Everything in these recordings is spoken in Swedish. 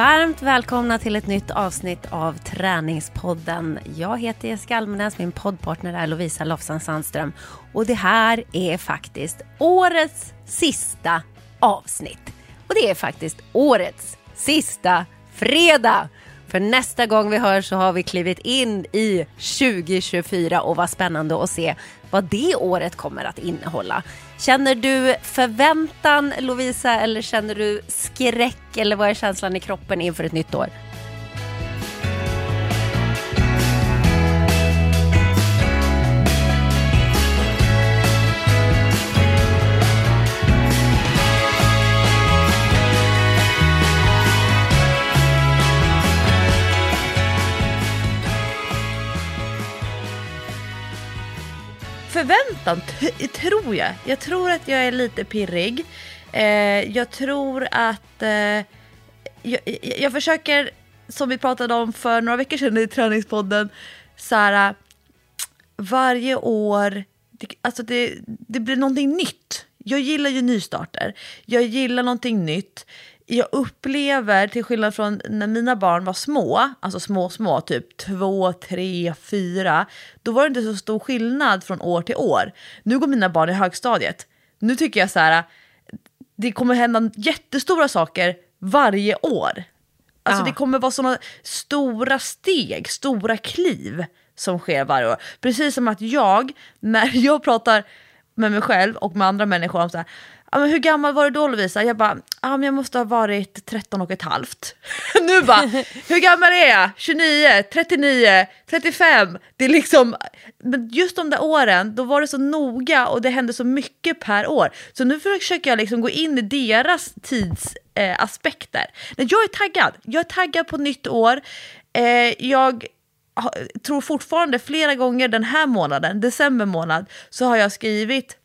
Varmt välkomna till ett nytt avsnitt av Träningspodden. Jag heter Jessica Almenäs, min poddpartner är Lovisa Lofsan Sandström och det här är faktiskt årets sista avsnitt. Och det är faktiskt årets sista fredag. För nästa gång vi hör så har vi klivit in i 2024 och vad spännande att se vad det året kommer att innehålla. Känner du förväntan Lovisa eller känner du skräck eller vad är känslan i kroppen inför ett nytt år? Förväntan, tror jag. Jag tror att jag är lite pirrig. Eh, jag tror att... Eh, jag, jag, försöker, som vi pratade om för några veckor sedan i träningspodden, så här, varje år, det, alltså det, det blir någonting nytt. Jag gillar ju nystarter. Jag gillar någonting nytt jag upplever, till skillnad från när mina barn var små, alltså små små, typ två, tre, fyra, då var det inte så stor skillnad från år till år. Nu går mina barn i högstadiet. Nu tycker jag så här, det kommer hända jättestora saker varje år. Alltså ja. det kommer vara sådana stora steg, stora kliv som sker varje år. Precis som att jag, när jag pratar med mig själv och med andra människor om så här, ja, men hur gammal var du då Lovisa? Jag bara, ja, men jag måste ha varit 13 och ett halvt. nu bara, hur gammal är jag? 29, 39, 35. Det är liksom, men just de där åren, då var det så noga och det hände så mycket per år. Så nu försöker jag liksom gå in i deras tidsaspekter. Eh, jag är taggad, jag är taggad på nytt år. Eh, jag tror fortfarande flera gånger den här månaden, december månad, så har jag skrivit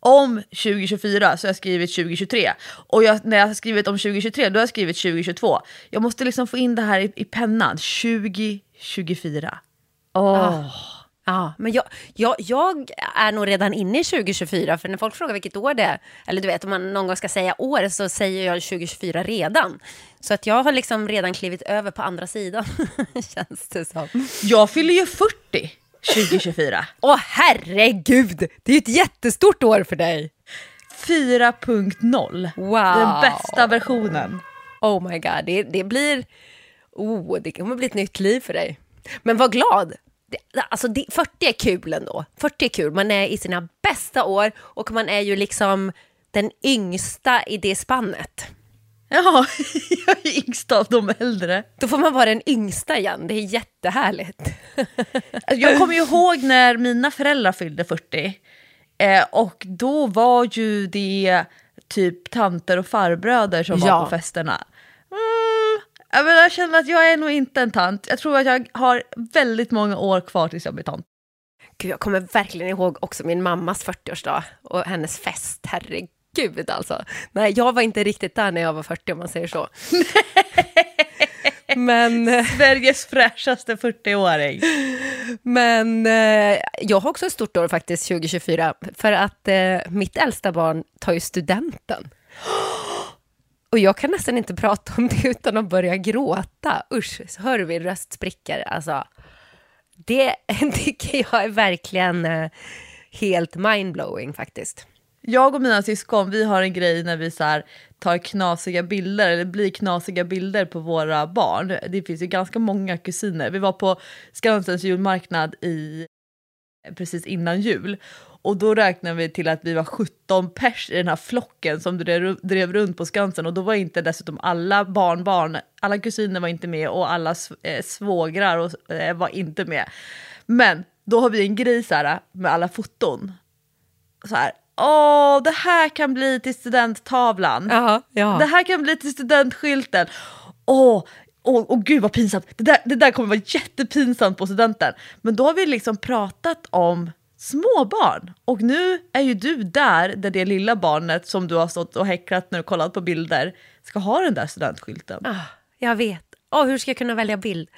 om 2024 så har jag skrivit 2023. Och jag, när jag har skrivit om 2023 då har jag skrivit 2022. Jag måste liksom få in det här i, i pennan. 2024. Åh. Oh. Ja, men jag, jag, jag, är nog redan inne i 2024, för när folk frågar vilket år det är, eller du vet om man någon gång ska säga år, så säger jag 2024 redan. Så att jag har liksom redan klivit över på andra sidan, känns det som. Jag fyller ju 40 2024. Åh herregud, det är ju ett jättestort år för dig. 4.0. Wow. Den bästa versionen. Oh my god, det, det blir... Oh, det kommer bli ett nytt liv för dig. Men var glad. Det, alltså det, 40 är kul ändå. 40 är kul. Man är i sina bästa år och man är ju liksom den yngsta i det spannet. Ja, jag är yngst av de äldre. Då får man vara den yngsta igen, det är jättehärligt. Jag kommer ihåg när mina föräldrar fyllde 40. Eh, och då var ju det typ tanter och farbröder som ja. var på festerna. Mm, jag, menar, jag känner att jag är nog inte en tant. Jag tror att jag har väldigt många år kvar tills jag blir tant. Gud, jag kommer verkligen ihåg också min mammas 40-årsdag och hennes fest. Herregud gud alltså. Nej, jag var inte riktigt där när jag var 40 om man säger så. Men... Eh, Sveriges fräschaste 40-åring. Men eh, jag har också ett stort år faktiskt, 2024, för att eh, mitt äldsta barn tar ju studenten. Och jag kan nästan inte prata om det utan att börja gråta. Usch, så hör vi röst spricker. Alltså, det tycker jag är verkligen eh, helt mindblowing faktiskt jag och mina syskon vi har en grej när vi så här, tar knasiga bilder eller blir knasiga bilder på våra barn. Det finns ju ganska många kusiner. Vi var på Skansens julmarknad i, precis innan jul och då räknade vi till att vi var 17 pers i den här flocken som drev, drev runt på Skansen och då var inte dessutom alla barnbarn, alla kusiner var inte med och alla eh, svågrar och, eh, var inte med. Men då har vi en grej så här, med alla foton. Så här, åh, det här kan bli till studenttavlan. Aha, ja. Det här kan bli till studentskylten. Åh, åh, åh gud vad pinsamt. Det där, det där kommer vara jättepinsamt på studenten. Men då har vi liksom pratat om småbarn. Och nu är ju du där, där det lilla barnet som du har stått och häcklat när du kollat på bilder ska ha den där studentskylten. Ah, jag vet. Oh, hur ska jag kunna välja bild?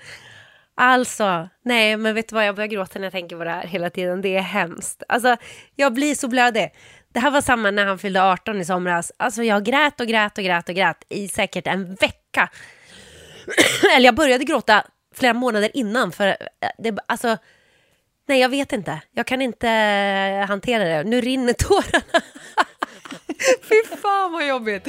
Alltså, nej, men vet du vad, jag börjar gråta när jag tänker på det här hela tiden. Det är hemskt. Alltså, jag blir så blödig. Det här var samma när han fyllde 18 i somras. Alltså, jag grät och grät och grät och grät i säkert en vecka. Eller jag började gråta flera månader innan för eh, det, alltså, nej jag vet inte. Jag kan inte eh, hantera det. Nu rinner tårarna. Fy fan vad jobbigt.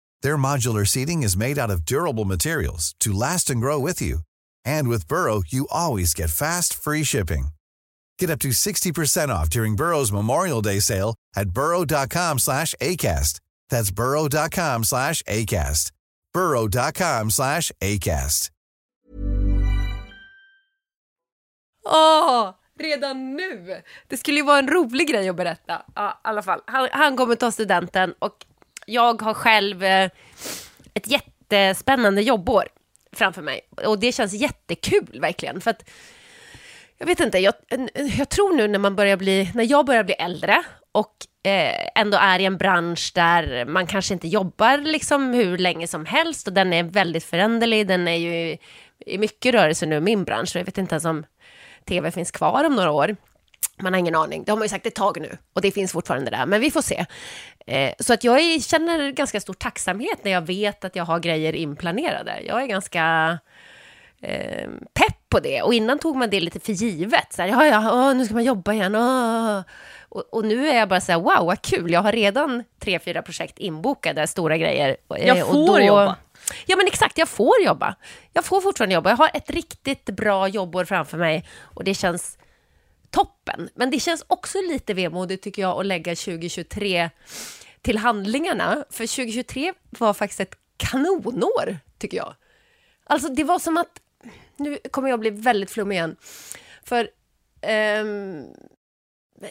Their modular seating is made out of durable materials to last and grow with you. And with Burrow, you always get fast, free shipping. Get up to 60% off during Burrow's Memorial Day sale at burrow.com slash ACAST. That's burrow.com slash ACAST. burrow.com slash ACAST. Åh, redan nu! Det skulle ju vara en rolig grej att berätta. Ja, i alla fall. Han, han kommer ta studenten och jag har själv eh, ett jättespännande jobbår framför mig. Och det känns jättekul verkligen. För att, jag vet inte, jag, jag tror nu när man börjar bli, när jag börjar bli äldre och eh, ändå är i en bransch där man kanske inte jobbar liksom hur länge som helst och den är väldigt föränderlig, den är ju i mycket rörelse nu, min bransch, och jag vet inte ens om tv finns kvar om några år. Man har ingen aning. Det har man ju sagt ett tag nu och det finns fortfarande där, men vi får se. Eh, så att jag känner ganska stor tacksamhet när jag vet att jag har grejer inplanerade. Jag är ganska eh, pepp på det och innan tog man det lite för givet. Så här, ja, ja, åh, nu ska man jobba igen. Åh. Och, och, nu är jag bara så här, wow, vad kul. Jag har redan tre, fyra projekt inbokade, stora grejer. Eh, jag får då, jobba. Ja, men exakt, jag får jobba. Jag får fortfarande jobba. Jag har ett riktigt bra jobbår framför mig och det känns toppen. Men det känns också lite vemodigt tycker jag att lägga 2023 till handlingarna. För 2023 var faktiskt ett kanonår, tycker jag. Alltså det var som att, nu kommer jag bli väldigt flummig igen. För um,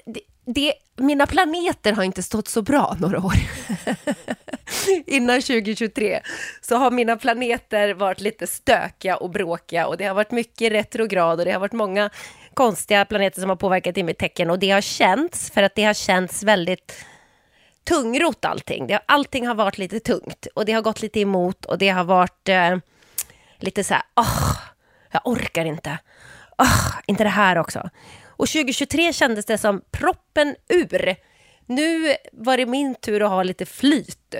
det, det, mina planeter har inte stått så bra några år. Innan 2023 så har mina planeter varit lite stökiga och bråkiga och det har varit mycket retrograd och det har varit många konstiga planeter som har påverkat i mitt tecken och det har känts för att det har känts väldigt tungrot allting. Det, allting har varit lite tungt och det har gått lite emot och det har varit eh, lite så här, oh, jag orkar inte. Oh, inte det här också. Och 2023 kändes det som proppen ur. Nu var det min tur att ha lite flyt.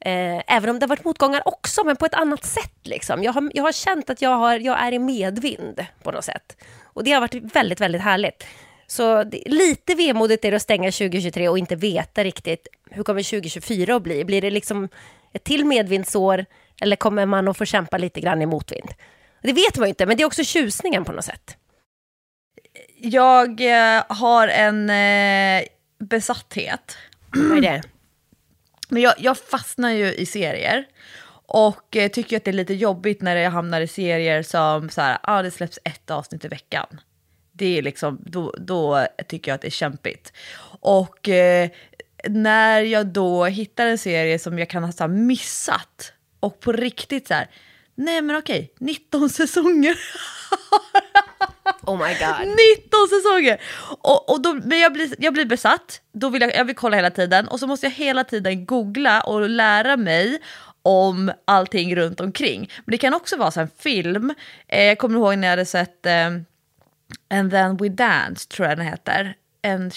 Eh, även om det har varit motgångar också, men på ett annat sätt. Liksom. Jag, har, jag har känt att jag, har, jag är i medvind på något sätt. Och det har varit väldigt, väldigt härligt. Så lite vemodigt är det att stänga 2023 och inte veta riktigt hur kommer 2024 att bli. Blir det liksom ett till medvindsår eller kommer man att få kämpa lite grann i motvind? Det vet man ju inte, men det är också tjusningen på något sätt. Jag eh, har en eh, besatthet. Vad är det? Men jag, jag fastnar ju i serier. Och eh, tycker att det är lite jobbigt när jag hamnar i serier som så här, ah, det släpps ett avsnitt i veckan. Det är liksom, då, då tycker jag att det är kämpigt. Och eh, när jag då hittar en serie som jag kan ha så missat och på riktigt så här, nej men okej, 19 säsonger. Oh my god. 19 säsonger! Och, och då, men jag blir, jag blir besatt, då vill jag, jag vill kolla hela tiden och så måste jag hela tiden googla och lära mig om allting runt omkring. Men det kan också vara så en film, eh, jag kommer ihåg när jag hade sett eh, And then we dance, tror jag den heter. En,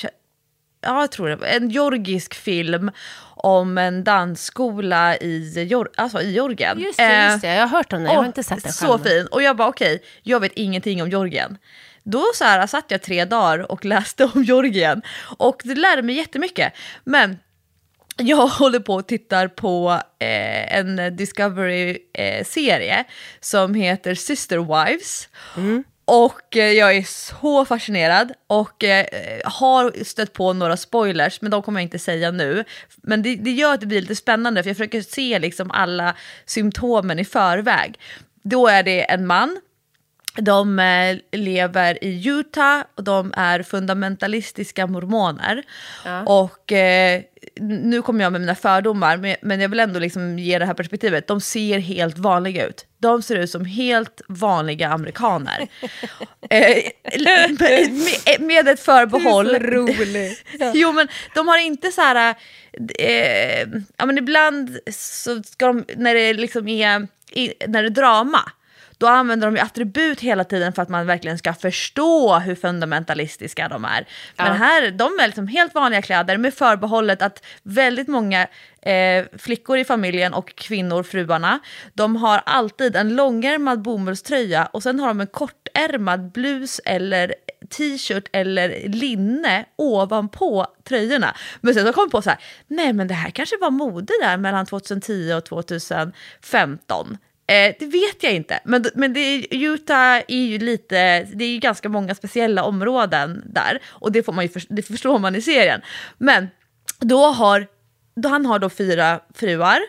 ja, jag tror det. En georgisk film om en dansskola i, alltså i Georgien. Just det, just det, jag har hört om den, jag har inte sett den själv. Så fin. Och jag bara okej, okay, jag vet ingenting om Georgien. Då så här, satt jag tre dagar och läste om Georgien och det lärde mig jättemycket. Men jag håller på och tittar på eh, en Discovery-serie som heter Sister Wives. Mm. Och eh, jag är så fascinerad och eh, har stött på några spoilers, men de kommer jag inte säga nu. Men det, det, gör att det blir lite spännande, för jag försöker se liksom alla symptomen i förväg. Då är det en man de eh, lever i Utah och de är fundamentalistiska mormoner. Ja. Och eh, nu kommer jag med mina fördomar, men, jag vill ändå liksom ge det här perspektivet. De ser helt vanliga ut. De ser ut som helt vanliga amerikaner. eh, med, med ett förbehåll. Du är så rolig. jo men de har inte så här, eh, ja men ibland så ska de, när det liksom är, när det är drama, då använder de ju attribut hela tiden för att man verkligen ska förstå hur fundamentalistiska de är. Men Ja. här, de är liksom helt vanliga kläder med förbehållet att väldigt många eh, flickor i familjen och kvinnor, fruarna, de har alltid en långärmad bomullströja och sen har de en kortärmad blus eller t-shirt eller linne ovanpå tröjorna. Men sen så kom jag på så här, nej men det här kanske var mode där mellan 2010 och 2015. Eh, det vet jag inte, men, men det Utah är ju lite, det är ju ganska många speciella områden där. Och det, får man ju det förstår man i serien. Men då har, då han har då fyra fruar,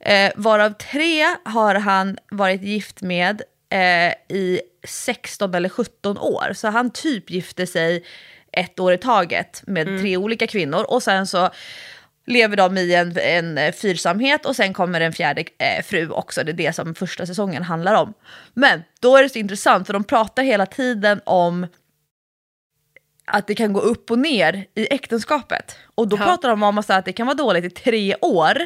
eh, varav tre har han varit gift med eh, i 16 eller 17 år. Så han typ gifte sig ett år i taget med tre olika kvinnor. Och sen så lever de i en, en eh, fyrsamhet och sen kommer en fjärde eh, fru också. Det är det som första säsongen handlar om. Men då är det så intressant för de pratar hela tiden om att det kan gå upp och ner i äktenskapet. Och då Ja. pratar de om att det kan vara dåligt i tre år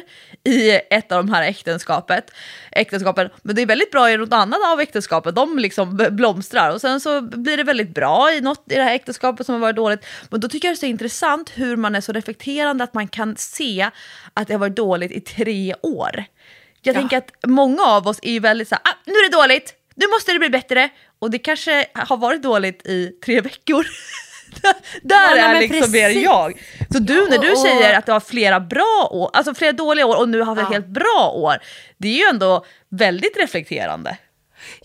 i ett av de här äktenskapet, äktenskapen. Men det är väldigt bra i något annat av äktenskapet, de liksom blomstrar. Och sen så blir det väldigt bra i något i det här äktenskapet som har varit dåligt. Men då tycker jag det är så intressant hur man är så reflekterande att man kan se att det har varit dåligt i tre år. Jag Ja. tänker att många av oss är väldigt så här, ah, nu är det dåligt, nu måste det bli bättre. Och det kanske har varit dåligt i tre veckor. Där Ja, är liksom mer jag. Så du, när du säger att du har flera bra år, alltså flera dåliga år och nu har vi ett Ja. helt bra år, det är ju ändå väldigt reflekterande.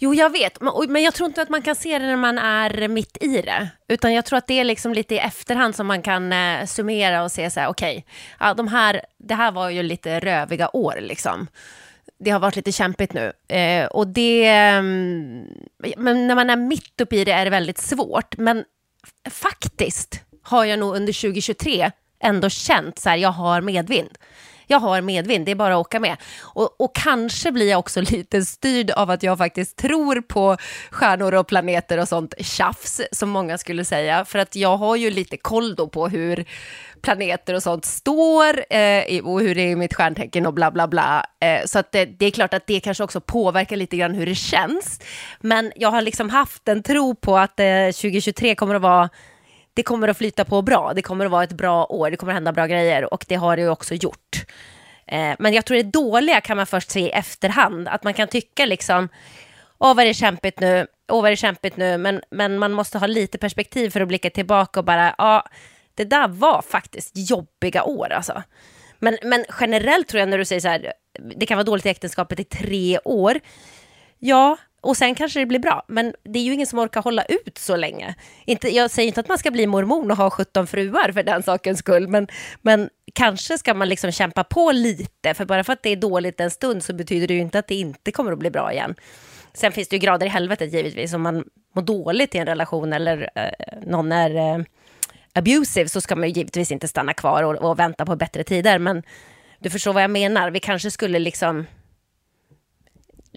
Jo, jag vet, men, jag tror inte att man kan se det när man är mitt i det. Utan jag tror att det är liksom lite i efterhand som man kan eh, summera och se så här, okej, ja, de här, det här var ju lite röviga år liksom. Det har varit lite kämpigt nu. Eh, och det, mm, men när man är mitt uppe i det är det väldigt svårt. Men faktiskt har jag nog under 2023 ändå känt så här, jag har medvind. Jag har medvind, det är bara att åka med. Och, och kanske blir jag också lite styrd av att jag faktiskt tror på stjärnor och planeter och sånt tjafs, som många skulle säga. För att jag har ju lite koll då på hur planeter och sånt står eh, och hur det är i mitt stjärntecken och bla bla bla. Eh, så att det, det är klart att det kanske också påverkar lite grann hur det känns. Men jag har liksom haft en tro på att eh, 2023 kommer att vara det kommer att flyta på bra, det kommer att vara ett bra år, det kommer att hända bra grejer och det har det ju också gjort. Eh, men jag tror det dåliga kan man först se i efterhand, att man kan tycka liksom, åh vad är det kämpigt nu, åh vad är det kämpigt nu, men, men man måste ha lite perspektiv för att blicka tillbaka och bara, ja, det där var faktiskt jobbiga år alltså. Men, men generellt tror jag när du säger så här, det kan vara dåligt i äktenskapet i tre år, Ja, och sen kanske det blir bra. Men det är ju ingen som orkar hålla ut så länge. Inte, jag säger inte att man ska bli mormon och ha 17 fruar för den sakens skull. Men, men kanske ska man liksom kämpa på lite. För bara för att det är dåligt en stund så betyder det ju inte att det inte kommer att bli bra igen. Sen finns det ju grader i helvetet givetvis. Om man mår dåligt i en relation eller eh, någon är eh, abusive så ska man ju givetvis inte stanna kvar och, och vänta på bättre tider. Men du förstår vad jag menar. Vi kanske skulle liksom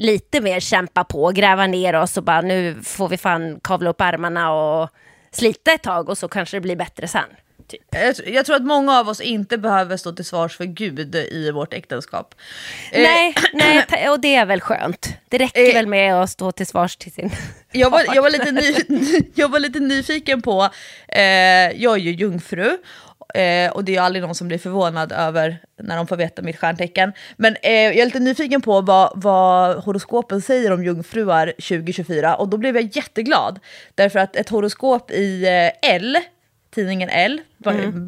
lite mer kämpa på, gräva ner oss och bara nu får vi fan kavla upp armarna och slita ett tag och så kanske det blir bättre sen. Typ. Jag, tr- jag tror att många av oss inte behöver stå till svars för Gud i vårt äktenskap. Eh, Nej, nej, ta- och det är väl skönt. Det räcker Eh. väl med att stå till svars till sin... Jag var, jag, var lite ny, jag var lite nyfiken på, eh, jag är ju jungfru eh, och det är ju aldrig någon som blir förvånad över när de får veta mitt stjärntecken. Men eh, jag är lite nyfiken på vad, vad horoskopen säger om jungfruar 2024 och då blev jag jätteglad. Därför att ett horoskop i eh, L tidningen L,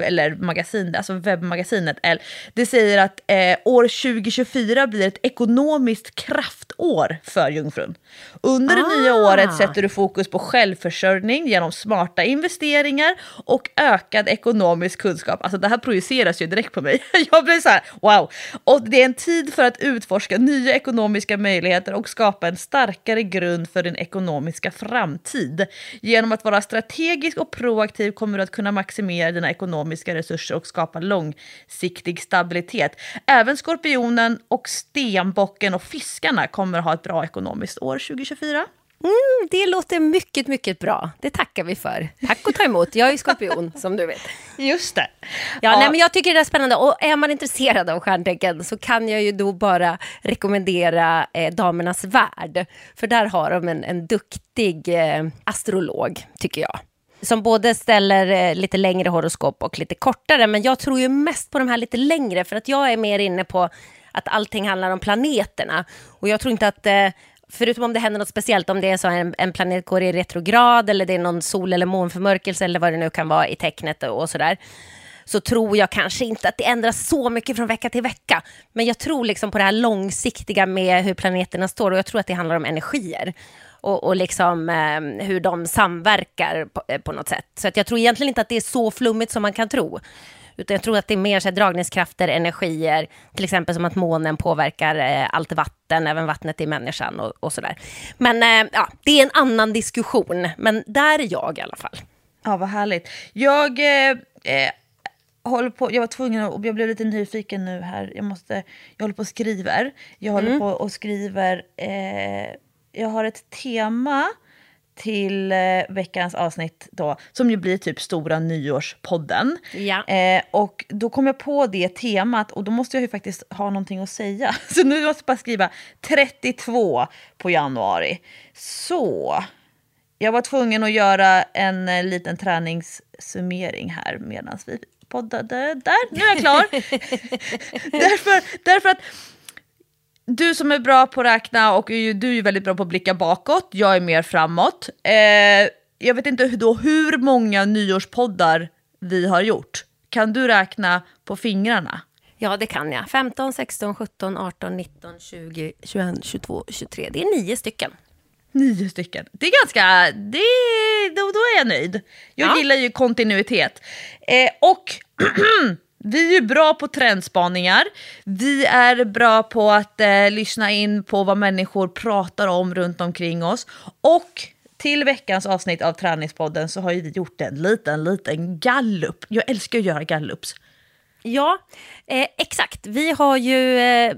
eller magasin, alltså webbmagasinet L, det säger att eh, år 2024 blir ett ekonomiskt kraftår för Jungfrun. Under det nya Ah. året sätter du fokus på självförsörjning genom smarta investeringar och ökad ekonomisk kunskap. Alltså det här projiceras ju direkt på mig. Jag blir så här, wow! Och det är en tid för att utforska nya ekonomiska möjligheter och skapa en starkare grund för din ekonomiska framtid. Genom att vara strategisk och proaktiv kommer du att kunna maximera dina ekonomiska resurser och skapa långsiktig stabilitet. Även skorpionen och stenbocken och fiskarna kommer ha ett bra ekonomiskt år 2024. Mm, det låter mycket, mycket bra. Det tackar vi för. Tack och ta emot. Jag är skorpion, som du vet. Just det. Ja, Nej, men jag tycker det är spännande. Och är man intresserad av stjärntecken så kan jag ju då bara rekommendera eh, Damernas Värld. För där har de en, en duktig eh, astrolog, tycker jag. Som både ställer eh, lite längre horoskop och lite kortare. Men jag tror ju mest på de här lite längre. För att jag är mer inne på att allting handlar om planeterna. Och jag tror inte att... Eh, förutom om det händer något speciellt, om det är så en, en planet går i retrograd eller det är någon sol eller månförmörkelse eller vad det nu kan vara i tecknet och, och sådär så tror jag kanske inte att det ändras så mycket från vecka till vecka. Men jag tror liksom på det här långsiktiga med hur planeterna står och jag tror att det handlar om energier. Och, och liksom, eh, hur de samverkar på, eh, på något sätt. Så att jag tror egentligen inte att det är så flummigt som man kan tro. Utan jag tror att det är mer så här, dragningskrafter, energier, till exempel som att månen påverkar eh, allt vatten, även vattnet i människan och, och sådär. Men eh, ja, det är en annan diskussion, men där är jag i alla fall. Ja, vad härligt. Jag eh, eh, håller på, jag var tvungen att, jag blev lite nyfiken nu här. Jag, måste, jag håller på och skriver. Jag håller på och skriver, eh, jag har ett tema till eh, veckans avsnitt då, som ju blir typ stora nyårspodden. Ja. Eh, och då kom jag på det temat och då måste jag ju faktiskt ha någonting att säga. Så nu måste jag bara skriva 32 på januari. Så, jag var tvungen att göra en eh, liten träningssummering här medan vi poddade. Där, nu är jag klar. därför, därför att du som är bra på att räkna och är du är väldigt bra på att blicka bakåt, jag är mer framåt. Eh, jag vet inte då hur många nyårspoddar vi har gjort. Kan du räkna på fingrarna? Ja, det kan jag. 15, 16, 17, 18, 19, 20, 21, 22, 23. Det är nio stycken. Nio stycken. Det är ganska... Det, då, då är jag nöjd. Jag Ja. gillar ju kontinuitet. Eh, och vi är ju bra på trendspaningar. Vi är bra på att eh, lyssna in på vad människor pratar om runt omkring oss. Och till veckans avsnitt av Träningspodden så har ju vi gjort en liten, liten gallup. Jag älskar att göra gallups. Ja, eh, exakt. Vi har ju eh,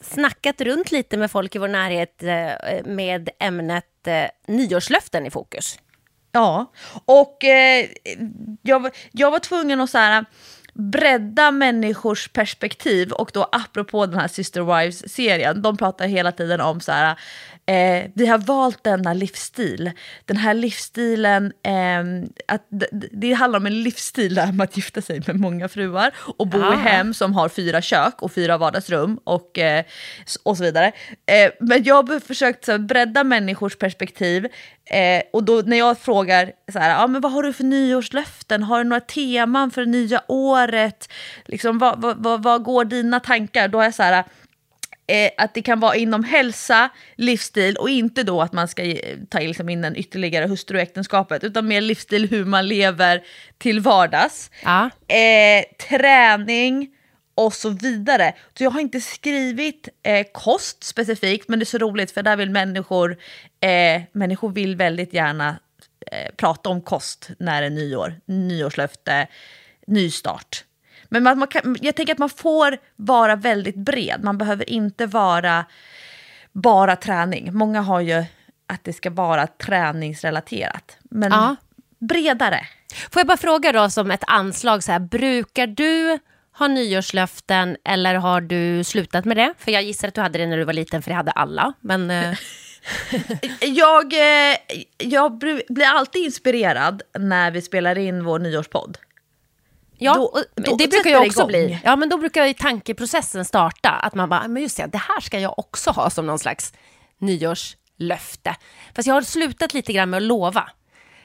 snackat runt lite med folk i vår närhet eh, med ämnet eh, nyårslöften i fokus. Ja, och eh, jag, jag var tvungen att så här, bredda människors perspektiv. Och då apropå den här Sister Wives-serien, de pratar hela tiden om så här, eh, vi har valt denna livsstil. Den här livsstilen, eh, att, d- d- det handlar om en livsstil där med att gifta sig med många fruar och bo Ah. i hem som har fyra kök och fyra vardagsrum och, eh, och så vidare. Eh, men jag har försökt så här, bredda människors perspektiv eh, och då när jag frågar så här, ah, men vad har du för nyårslöften? Har du några teman för det nya året? Liksom, vad, vad, vad, vad går dina tankar? Då är jag så här, eh, att det kan vara inom hälsa, livsstil och inte då att man ska eh, ta liksom in en ytterligare hustru i äktenskapet utan mer livsstil hur man lever till vardags. Ja. Eh, träning och så vidare. Så jag har inte skrivit eh, kost specifikt men det är så roligt för där vill människor, eh, människor vill väldigt gärna eh, prata om kost när det är nyår, nyårslöfte, nystart. Men man, man kan, jag tänker att man får vara väldigt bred. Man behöver inte vara bara träning. Många har ju att det ska vara träningsrelaterat. Men Ja. bredare. Får jag bara fråga då som ett anslag, så här, brukar du ha nyårslöften eller har du slutat med det? För jag gissar att du hade det när du var liten, för det hade alla. Men eh, Jag, eh, jag blir alltid inspirerad när vi spelar in vår nyårspodd. Ja, Då- då det brukar jag också igång. bli. Ja, men då brukar ju tankeprocessen starta. Att man bara, men just det, det här ska jag också ha som någon slags nyårslöfte. Fast jag har slutat lite grann med att lova.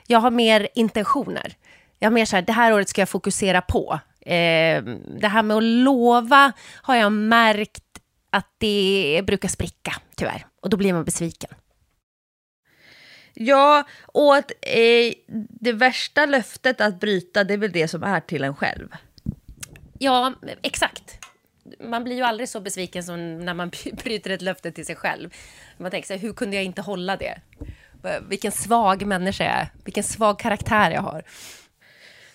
Jag har mer intentioner. Jag mer så här, det här året ska jag fokusera på. Eh, det här med att lova har jag märkt att det brukar spricka, tyvärr. Och då blir man besviken. Ja, och att eh, det värsta löftet att bryta, det är väl det som är till en själv. Ja, exakt. Man blir ju aldrig så besviken som när man bryter ett löfte till sig själv. Man tänker sig, hur kunde jag inte hålla det? Vilken svag människa jag är. Vilken svag karaktär jag har.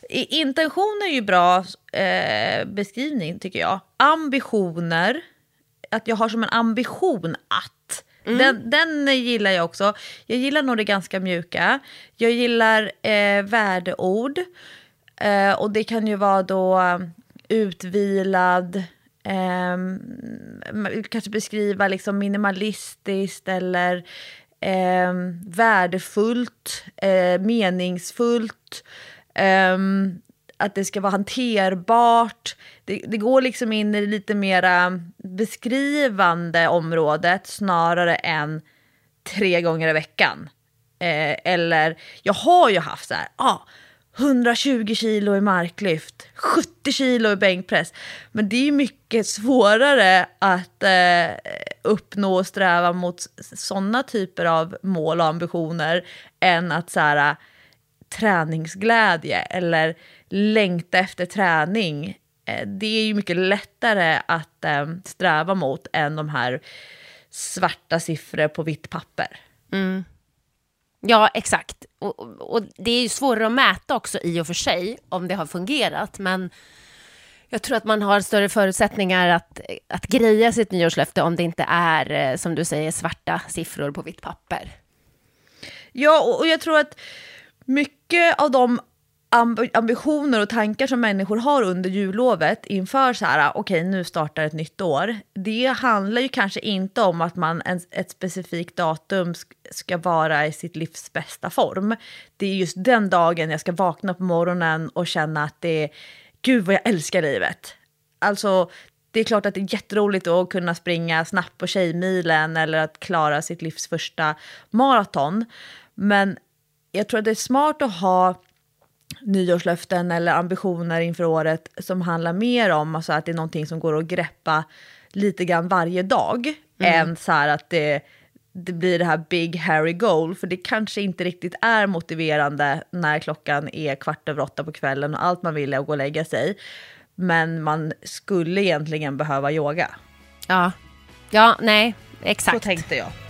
Intention är ju bra eh, beskrivning tycker jag. Ambitioner, att jag har som en ambition att. Mm. Den, den gillar jag också. Jag gillar nog det ganska mjuka. Jag gillar eh, värdeord. Eh, och det kan ju vara då utvilad, eh, kanske beskriva liksom minimalistiskt eller eh, värdefullt, eh, meningsfullt. Um, att det ska vara hanterbart. Det, det, går liksom in i det lite mera beskrivande området snarare än tre gånger i veckan. Eh, eller, jag har ju haft så här, ah, 120 kilo i marklyft, 70 kilo i bänkpress. Men det är ju mycket svårare att eh, uppnå och sträva mot sådana typer av mål och ambitioner än att så här, eh, träningsglädje eller längta efter träning. Eh, det är ju mycket lättare att eh, sträva mot än de här svarta siffror på vitt papper. Mm. Ja, exakt. Och, och, det är ju svårare att mäta också i och för sig om det har fungerat, men jag tror att man har större förutsättningar att, att greja sitt nyårslöfte om det inte är, eh, som du säger, svarta siffror på vitt papper. Ja, och jag tror att mycket av de ambitioner och tankar som människor har under jullovet inför så här, okej okay, nu startar ett nytt år. Det handlar ju kanske inte om att man en, ett specifikt datum ska vara i sitt livs bästa form. Det är just den dagen jag ska vakna på morgonen och känna att det är, gud vad jag älskar livet. Alltså, det är klart att det är jätteroligt att kunna springa snabbt på Tjejmilen eller att klara sitt livs första maraton. Men jag tror att det är smart att ha nyårslöften eller ambitioner inför året som handlar mer om alltså att det är någonting som går att greppa lite grann varje dag mm. än så här att det, det blir det här big Harry goal. För det kanske inte riktigt är motiverande när klockan är kvart över åtta på kvällen och allt man vill är att gå och lägga sig. Men man skulle egentligen behöva yoga. Ja, ja nej, exakt. Så tänkte jag.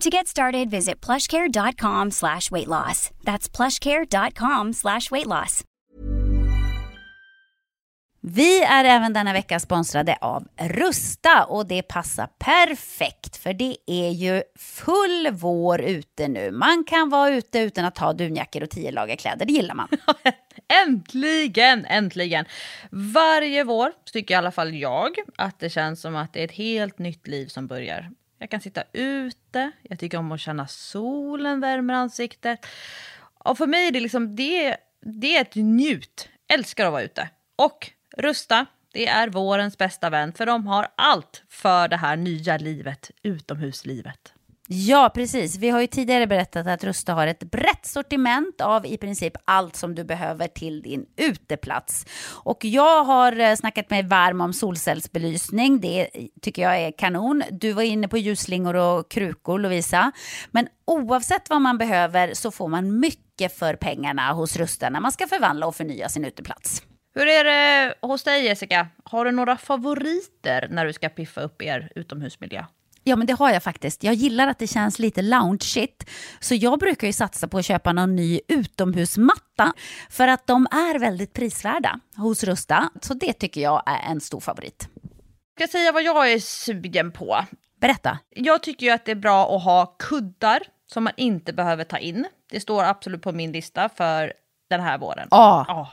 To get started, visit plushcare.com slash weight loss. That's plushcare.com slash weight loss. Vi är även denna vecka sponsrade av Rusta och det passar perfekt för det är ju full vår ute nu. Man kan vara ute utan att ha dunjackor och tio lager kläder, det gillar man. Äntligen, äntligen! Varje vår tycker i alla fall jag att det känns som att det är ett helt nytt liv som börjar. Jag kan sitta ute, jag tycker om att känna solen värmer ansiktet. Och för mig är det liksom, det, det är ett njut. Älskar att vara ute. Och Rusta, det är vårens bästa vän för de har allt för det här nya livet, utomhuslivet. Ja, precis. Vi har ju tidigare berättat att Rusta har ett brett sortiment av i princip allt som du behöver till din uteplats. Och jag har eh, snackat mig varm om solcellsbelysning. Det tycker jag är kanon. Du var inne på ljusslingor och krukor, Lovisa. Men oavsett vad man behöver så får man mycket för pengarna hos Rusta när man ska förvandla och förnya sin uteplats. Hur är det hos dig Jessica? Har du några favoriter när du ska piffa upp er utomhusmiljö? Ja, men det har jag faktiskt. Jag gillar att det känns lite loungeigt. Så jag brukar ju satsa på att köpa någon ny utomhusmatta. För att de är väldigt prisvärda hos Rusta. Så det tycker jag är en stor favorit. Jag ska säga vad jag är sugen på. Berätta. Jag tycker ju att det är bra att ha kuddar som man inte behöver ta in. Det står absolut på min lista för den här våren. Ja. Ja.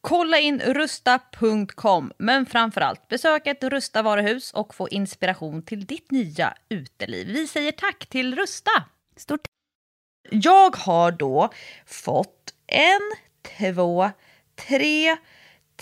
Kolla in rusta.com, men framförallt besök ett Rusta varuhus och få inspiration till ditt nya uteliv. Vi säger tack till Rusta! Stort Jag har då fått en, två, tre,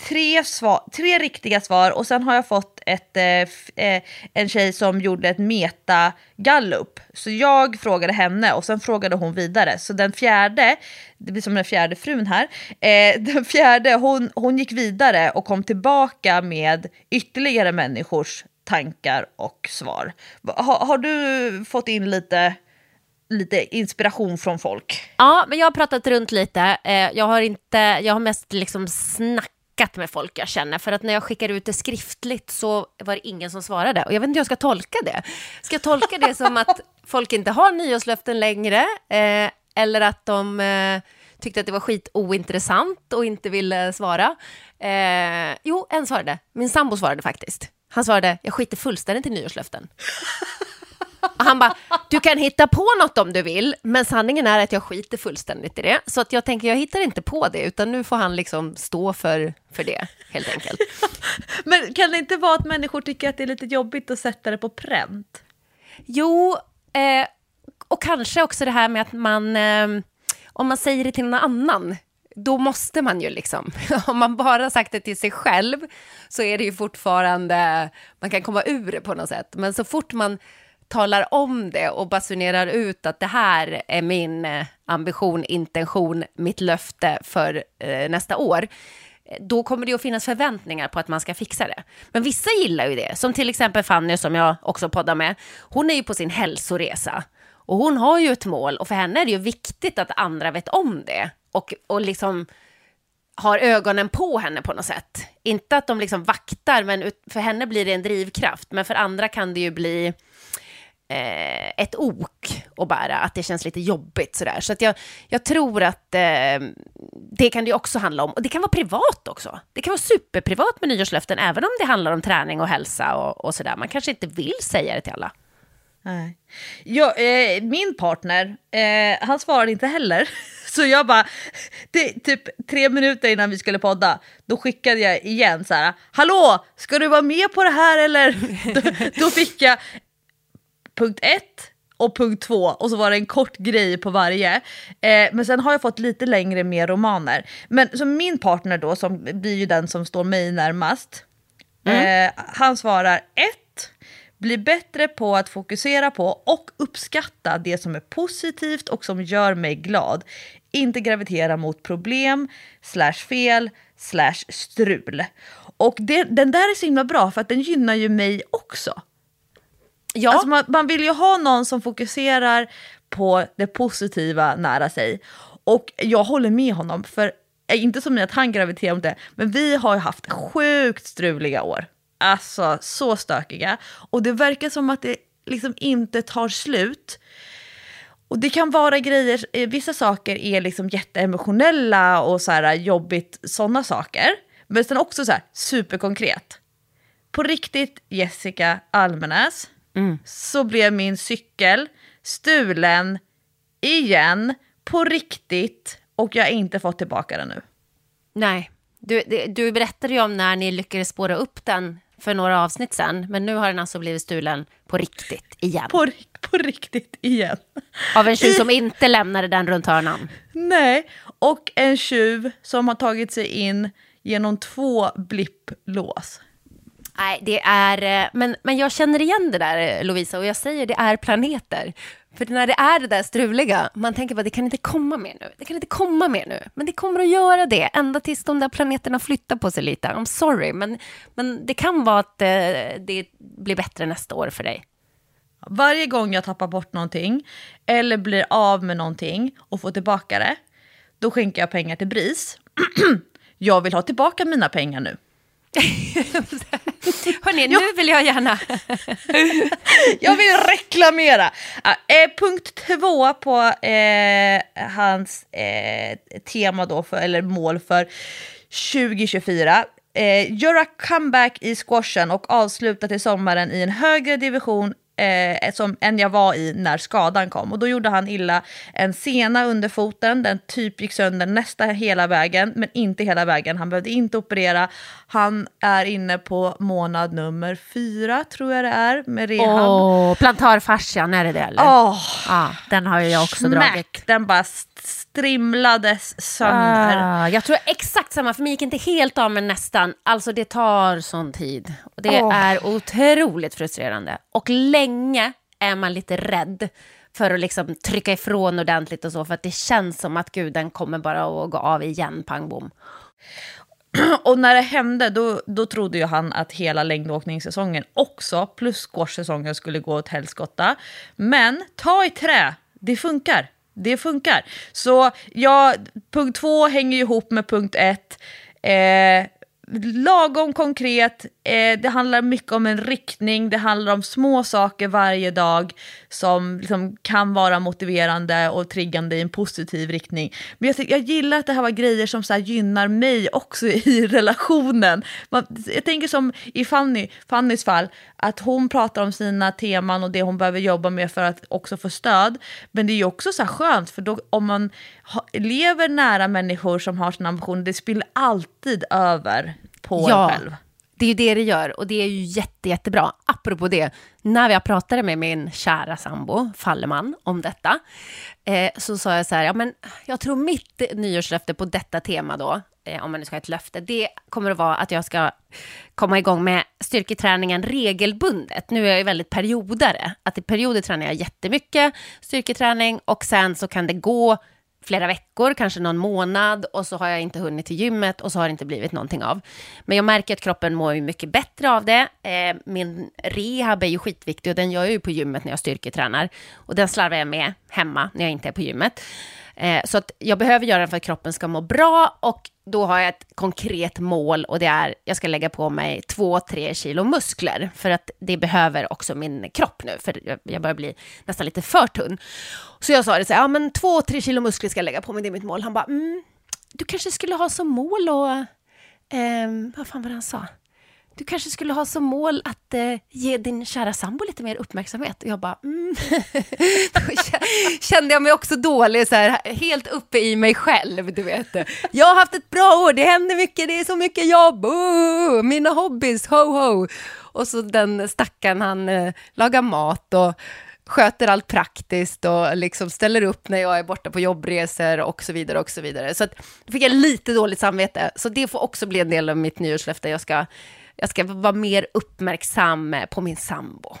tre, svar, tre riktiga svar och sen har jag fått ett, eh, eh en tjej som gjorde ett meta-gallup. Så jag frågade henne och sen frågade hon vidare. Så den fjärde, det blir som den fjärde frun här, eh, den fjärde hon, hon gick vidare och kom tillbaka med ytterligare människors tankar och svar. Ha, Har, du fått in lite, lite inspiration från folk? Ja, men jag har pratat runt lite. Eh, jag har, inte, jag har mest liksom snackat med folk jag känner, för att när jag skickar ut det skriftligt så var det ingen som svarade. Och jag vet inte hur jag ska tolka det. Ska jag tolka det som att folk inte har nyårslöften längre, eh, eller att de eh, tyckte att det var skit ointressant och inte ville svara? Eh, jo, en svarade. Min sambo svarade faktiskt. Han svarade, jag skiter fullständigt i nyårslöften. Och han bara, du kan hitta på något om du vill, men sanningen är att jag skiter fullständigt i det. Så att jag tänker, jag hittar inte på det, utan nu får han liksom stå för, för det, helt enkelt. Men kan det inte vara att människor tycker att det är lite jobbigt att sätta det på pränt? Jo, eh, och kanske också det här med att man, eh, om man säger det till någon annan, då måste man ju liksom, om man bara sagt det till sig själv, så är det ju fortfarande, man kan komma ur det på något sätt. Men så fort man talar om det och basunerar ut att det här är min eh, ambition, intention, mitt löfte för eh, nästa år, då kommer det att finnas förväntningar på att man ska fixa det. Men vissa gillar ju det, som till exempel Fanny som jag också poddar med. Hon är ju på sin hälsoresa och hon har ju ett mål och för henne är det ju viktigt att andra vet om det och, och liksom har ögonen på henne på något sätt. Inte att de liksom vaktar, men för henne blir det en drivkraft. Men för andra kan det ju bli eh, ett ok att bära, att det känns lite jobbigt sådär. Så att jag, jag tror att eh, det kan det också handla om. Och det kan vara privat också. Det kan vara superprivat med nyårslöften, även om det handlar om träning och hälsa och, och sådär. Man kanske inte vill säga det till alla. Nej. Jag, eh, min partner, eh, han svarade inte heller. Så jag bara, det, typ tre minuter innan vi skulle podda, då skickade jag igen så här, hallå, ska du vara med på det här eller? då, då fick jag punkt ett och punkt två och så var det en kort grej på varje. Eh, men sen har jag fått lite längre med romaner. Men så min partner då, som blir ju den som står mig närmast, eh, han svarar ett, bli bättre på att fokusera på och uppskatta det som är positivt och som gör mig glad. Inte gravitera mot problem, slash fel, slash strul. Och det, den där är så himla bra för att den gynnar ju mig också. Ja, Alltså man, man vill ju ha någon som fokuserar på det positiva nära sig. Och jag håller med honom, för eh, inte som att han graviterar mot det, men vi har ju haft sjukt struliga år. Alltså så stökiga. Och det verkar som att det liksom inte tar slut. Och det kan vara grejer, eh, vissa saker är liksom jätteemotionella och så här jobbigt, sådana saker. Men sen också så här superkonkret. På riktigt, Jessica Almenäs, så blev min cykel stulen igen på riktigt och jag har inte fått tillbaka den nu. nej. Du, du berättade ju om när ni lyckades spåra upp den för några avsnitt sen, men nu har den alltså blivit stulen på riktigt igen. På, på riktigt igen. Av en tjuv som inte lämnade den runt hörnan. Nej, och en tjuv som har tagit sig in genom två blipplås. Nej, det är... Eh, men, men jag känner igen det där, eh, Lovisa, och jag säger det är planeter. För när det är det där struliga, man tänker bara det kan inte komma mer nu. Det kan inte komma mer nu. Men det kommer att göra det, ända tills de där planeterna flyttar på sig lite. I'm sorry, men, men det kan vara att eh, det blir bättre nästa år för dig. Varje gång jag tappar bort någonting eller blir av med någonting och får tillbaka det, då skänker jag pengar till BRIS. jag vill ha tillbaka mina pengar nu. Hörni, nu vill jag gärna... Jag vill reklamera! Eh, punkt två på eh, hans eh, tema då, för, eller mål för 2024. Eh, göra comeback i squashen och avsluta till sommaren i en högre division eh, som, än jag var i när skadan kom. Och då gjorde han illa en sena under foten, den typ gick sönder nästan hela vägen, men inte hela vägen. Han behövde inte operera. Han är inne på månad nummer fyra, tror jag det är, med rehab. Åh, plantarfascian, är det det eller? Åh, Ja, den har jag också smack! dragit. Den bara strimlades sönder. Ah, jag tror exakt samma, för mig gick inte helt av men nästan. Alltså det tar sån tid. Och det Åh. är otroligt frustrerande. Och länge är man lite rädd för att liksom trycka ifrån ordentligt och så, för att det känns som att guden kommer bara att gå av igen, pang bom. Och när det hände, då, då trodde ju han att hela längdåkningssäsongen också, plus squashsäsongen, skulle gå åt helskotta. Men ta i trä, det funkar. Det funkar. Så ja, punkt två hänger ju ihop med punkt ett. Eh, lagom konkret, eh, det handlar mycket om en riktning, det handlar om små saker varje dag som liksom kan vara motiverande och triggande i en positiv riktning. Men jag, tycker- jag gillar att det här var grejer som så här gynnar mig också i relationen. Man, jag tänker som i Fanny, Fannys fall, att hon pratar om sina teman och det hon behöver jobba med för att också få stöd. Men det är ju också så här skönt, för då, om man ha, lever nära människor som har sina ambitioner, det spiller alltid över på Ja. en själv. Det är ju det det gör och det är ju jätte, jättebra. Apropå det, när jag pratade med min kära sambo, Falleman, om detta, eh, så sa jag så här, ja men jag tror mitt nyårslöfte på detta tema då, eh, om man nu ska ha ett löfte, det kommer att vara att jag ska komma igång med styrketräningen regelbundet. Nu är jag ju väldigt periodare, att i perioder tränar jag jättemycket styrketräning och sen så kan det gå flera veckor, kanske någon månad och så har jag inte hunnit till gymmet och så har det inte blivit någonting av. Men jag märker att kroppen mår ju mycket bättre av det. Eh, min rehab är ju skitviktig och den gör jag ju på gymmet när jag styrketränar. Och den slarvar jag med hemma när jag inte är på gymmet. Eh, så att jag behöver göra den för att kroppen ska må bra och då har jag ett konkret mål och det är jag ska lägga på mig 2-3 kilo muskler för att det behöver också min kropp nu för jag- börjar bli nästan lite för tunn. Så jag sa det så här, ja men 2-3 kilo muskler ska jag lägga på mig, det är mitt mål. Han bara, mm, du kanske skulle ha som mål och, eh, vad fan var det han sa? Du kanske skulle ha som mål att eh, ge din kära sambo lite mer uppmärksamhet. Och jag bara, mm. Då kände jag mig också dålig, så här, helt uppe i mig själv, du vet. Jag har haft ett bra år, det händer mycket, det är så mycket jobb, oh, mina hobbys, ho ho. Och så den stackaren, han eh, lagar mat och sköter allt praktiskt och liksom ställer upp när jag är borta på jobbresor och så vidare och så vidare. Så att, då fick jag lite dåligt samvete, så det får också bli en del av mitt nyårslöfte. Jag ska, jag ska vara mer uppmärksam på min sambo.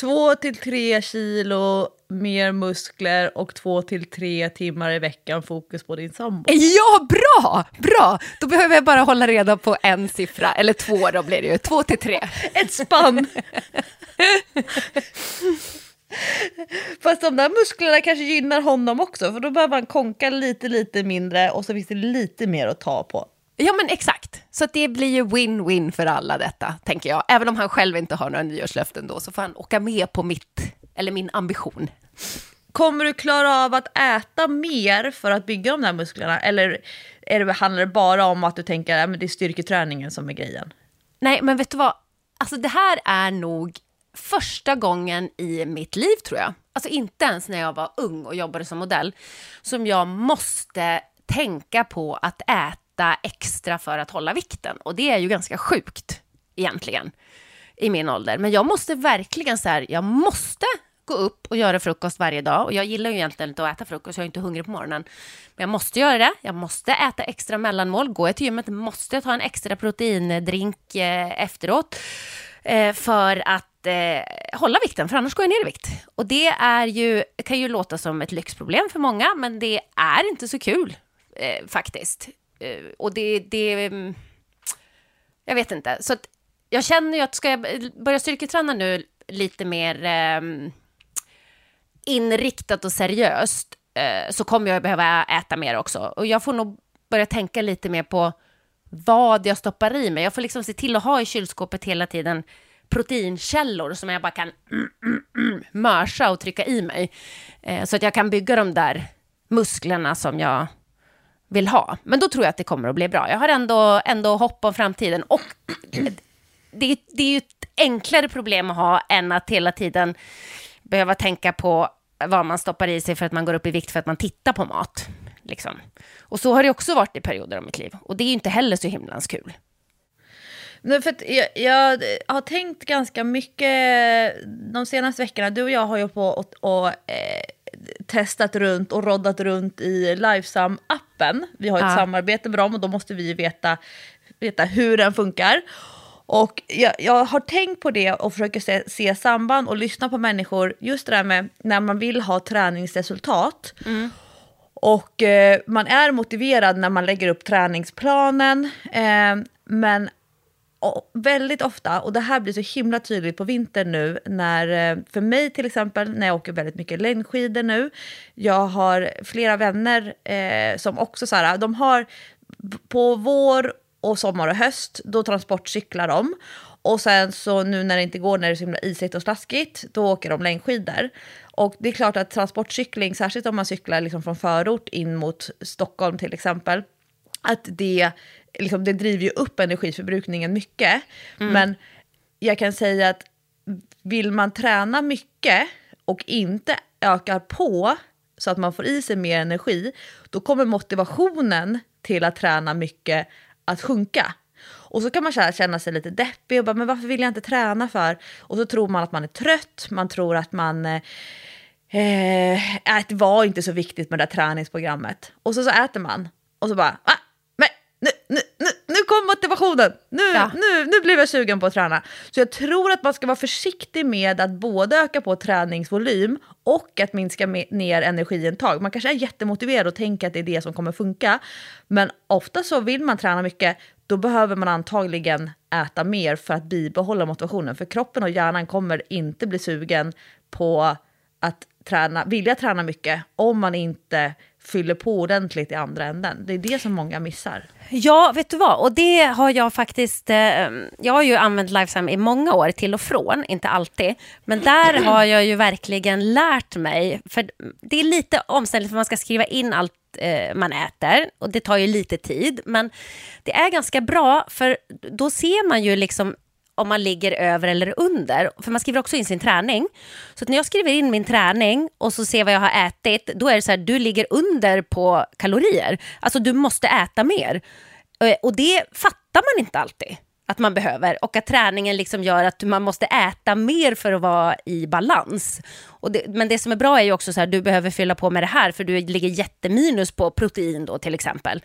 Två till tre kilo mer muskler och två till tre timmar i veckan fokus på din sambo. Ja, bra! Bra! Då behöver jag bara hålla reda på en siffra, eller två då blir det ju, två till tre. Ett spann! Fast de där musklerna kanske gynnar honom också, för då behöver han konka lite, lite mindre och så finns det lite mer att ta på. Ja, men exakt. Så att det blir ju win-win för alla detta, tänker jag. Även om han själv inte har några nyårslöften då, så får han åka med på mitt, eller min ambition. Kommer du klara av att äta mer för att bygga de där musklerna? Eller är det, handlar det bara om att du tänker att det är styrketräningen som är grejen? Nej, men vet du vad? Alltså det här är nog första gången i mitt liv, tror jag, alltså inte ens när jag var ung och jobbade som modell, som jag måste tänka på att äta extra för att hålla vikten. Och det är ju ganska sjukt egentligen i min ålder. Men jag måste verkligen så här, jag måste gå upp och göra frukost varje dag. Och jag gillar ju egentligen inte att äta frukost, jag är inte hungrig på morgonen. Men jag måste göra det. Jag måste äta extra mellanmål. Går jag till gymmet måste jag ta en extra proteindrink eh, efteråt. Eh, för att eh, hålla vikten, för annars går jag ner i vikt. Och det är ju, kan ju låta som ett lyxproblem för många, men det är inte så kul eh, faktiskt. Eh, och det, det, mm, jag vet inte. Så att jag känner ju att ska jag börja styrketräna nu lite mer eh, inriktat och seriöst eh, så kommer jag behöva äta mer också. Och jag får nog börja tänka lite mer på vad jag stoppar i mig. Jag får liksom se till att ha i kylskåpet hela tiden proteinkällor som jag bara kan mm, mm, mm, mörsa och trycka i mig. Eh, så att jag kan bygga de där musklerna som jag vill ha. Men då tror jag att det kommer att bli bra. Jag har ändå, ändå hopp om framtiden. Och det, det är ju ett enklare problem att ha än att hela tiden behöva tänka på vad man stoppar i sig för att man går upp i vikt för att man tittar på mat. Liksom. Och så har det också varit i perioder av mitt liv. Och det är ju inte heller så himlans kul. Nej, för jag, jag, har tänkt ganska mycket de senaste veckorna. Du och jag har ju på och, och eh, testat runt och roddat runt i Lifesum-appen. Vi har ett ja. samarbete med dem och då måste vi veta, veta hur den funkar. Och jag, jag, har tänkt på det och försöker se, se, samband och lyssna på människor. Just det där med när man vill ha träningsresultat. Mm. Och eh, man är motiverad när man lägger upp träningsplanen. Eh, men och väldigt ofta, och det här blir så himla tydligt på vintern nu, när, eh, för mig till exempel, när jag åker väldigt mycket längdskidor nu, jag har flera vänner eh, som också så här, de har på vår och sommar och höst, då transportcyklar de. Och sen så nu när det inte går, när det är så himla isigt och slaskigt, då åker de längdskidor. Och det är klart att transportcykling, särskilt om man cyklar liksom från förort in mot Stockholm till exempel, att det, liksom, det driver ju upp energiförbrukningen mycket. Mm. Men jag kan säga att vill man träna mycket och inte ökar på så att man får i sig mer energi, då kommer motivationen till att träna mycket att sjunka. Och så kan man känna sig lite deppig och bara, men varför vill jag inte träna för? Och så tror man att man är trött, man tror att man eh, det var inte så viktigt med det där träningsprogrammet. Och så, så äter man och så bara, ah, men nu, nu kom motivationen, nu, ja. nu, nu blev jag sugen på att träna. Så jag tror att man ska vara försiktig med att både öka på träningsvolym och att minska ner energiintag. Man kanske är jättemotiverad och tänker att det är det som kommer funka, men ofta så vill man träna mycket, då behöver man antagligen äta mer för att bibehålla motivationen. För kroppen och hjärnan kommer inte bli sugen på att träna, vilja träna mycket om man inte fyller på ordentligt i andra änden. Det är det som många missar. Ja, vet du vad? Och det har jag faktiskt... Eh, jag har ju använt Lifetime i många år, till och från, inte alltid. Men där har jag ju verkligen lärt mig, för det är lite omständligt för man ska skriva in allt eh, man äter och det tar ju lite tid. Men det är ganska bra, för då ser man ju liksom om man ligger över eller under. För man skriver också in sin träning. Så när jag skriver in min träning och så ser vad jag har ätit, då är det så här, du ligger under på kalorier. Alltså du måste äta mer. Eh, och det fattar man inte alltid att man behöver och att träningen liksom gör att man måste äta mer för att vara i balans. Och det, men det som är bra är ju också så här, du behöver fylla på med det här för du ligger jätteminus på protein då till exempel.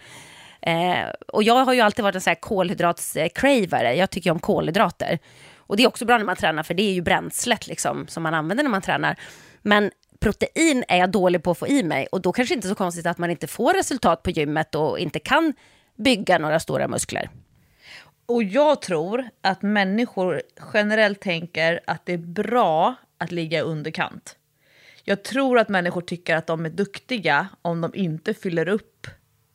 Eh, och jag har ju alltid varit en så här kolhydratscravare. Jag tycker om kolhydrater. Och det är också bra när man tränar, för det är ju bränslet liksom, som man använder när man tränar. Men protein är jag dålig på att få i mig och då kanske inte så konstigt att man inte får resultat på gymmet och inte kan bygga några stora muskler. Och jag tror att människor generellt tänker att det är bra att ligga i underkant. Jag tror att människor tycker att de är duktiga om de inte fyller upp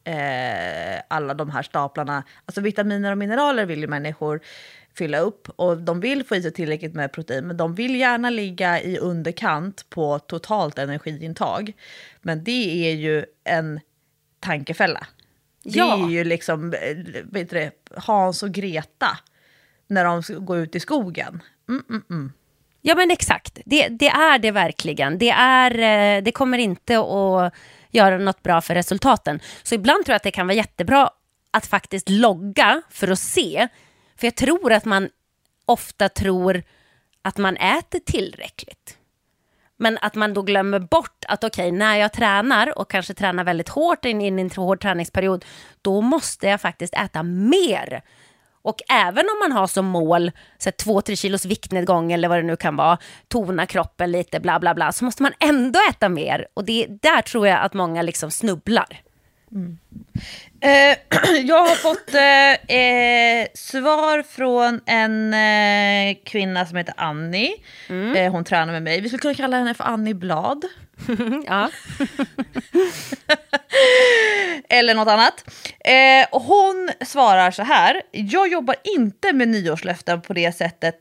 eh, alla de här staplarna. Alltså vitaminer och mineraler vill ju människor fylla upp och de vill få i sig tillräckligt med protein men de vill gärna ligga i underkant på totalt energiintag. Men det är ju en tankefälla. Det ja. är ju liksom eh, vet du, Hans och Greta när de går ut i skogen. Mm, mm, mm. Ja men exakt, det, det, är det verkligen. Det, är, eh, det kommer inte att göra något bra för resultaten. Så ibland tror jag att det kan vara jättebra att faktiskt logga för att se. För jag tror att man ofta tror att man äter tillräckligt. Men att man då glömmer bort att okej, okay, när jag tränar och kanske tränar väldigt hårt in, in i en hård träningsperiod, då måste jag faktiskt äta mer och även om man har som mål 2-3 kilos viktnedgång eller vad det nu kan vara, tona kroppen lite, bla bla bla, så måste man ändå äta mer. Och det, där tror jag att många liksom snubblar. Mm. Eh, jag har fått eh, eh, svar från en eh, kvinna som heter Annie. Mm. Eh, hon tränar med mig. Vi skulle kunna kalla henne för Annie Blad. ja. Eller något annat. Eh, hon svarar så här. Jag jobbar inte med nyårslöften på det sättet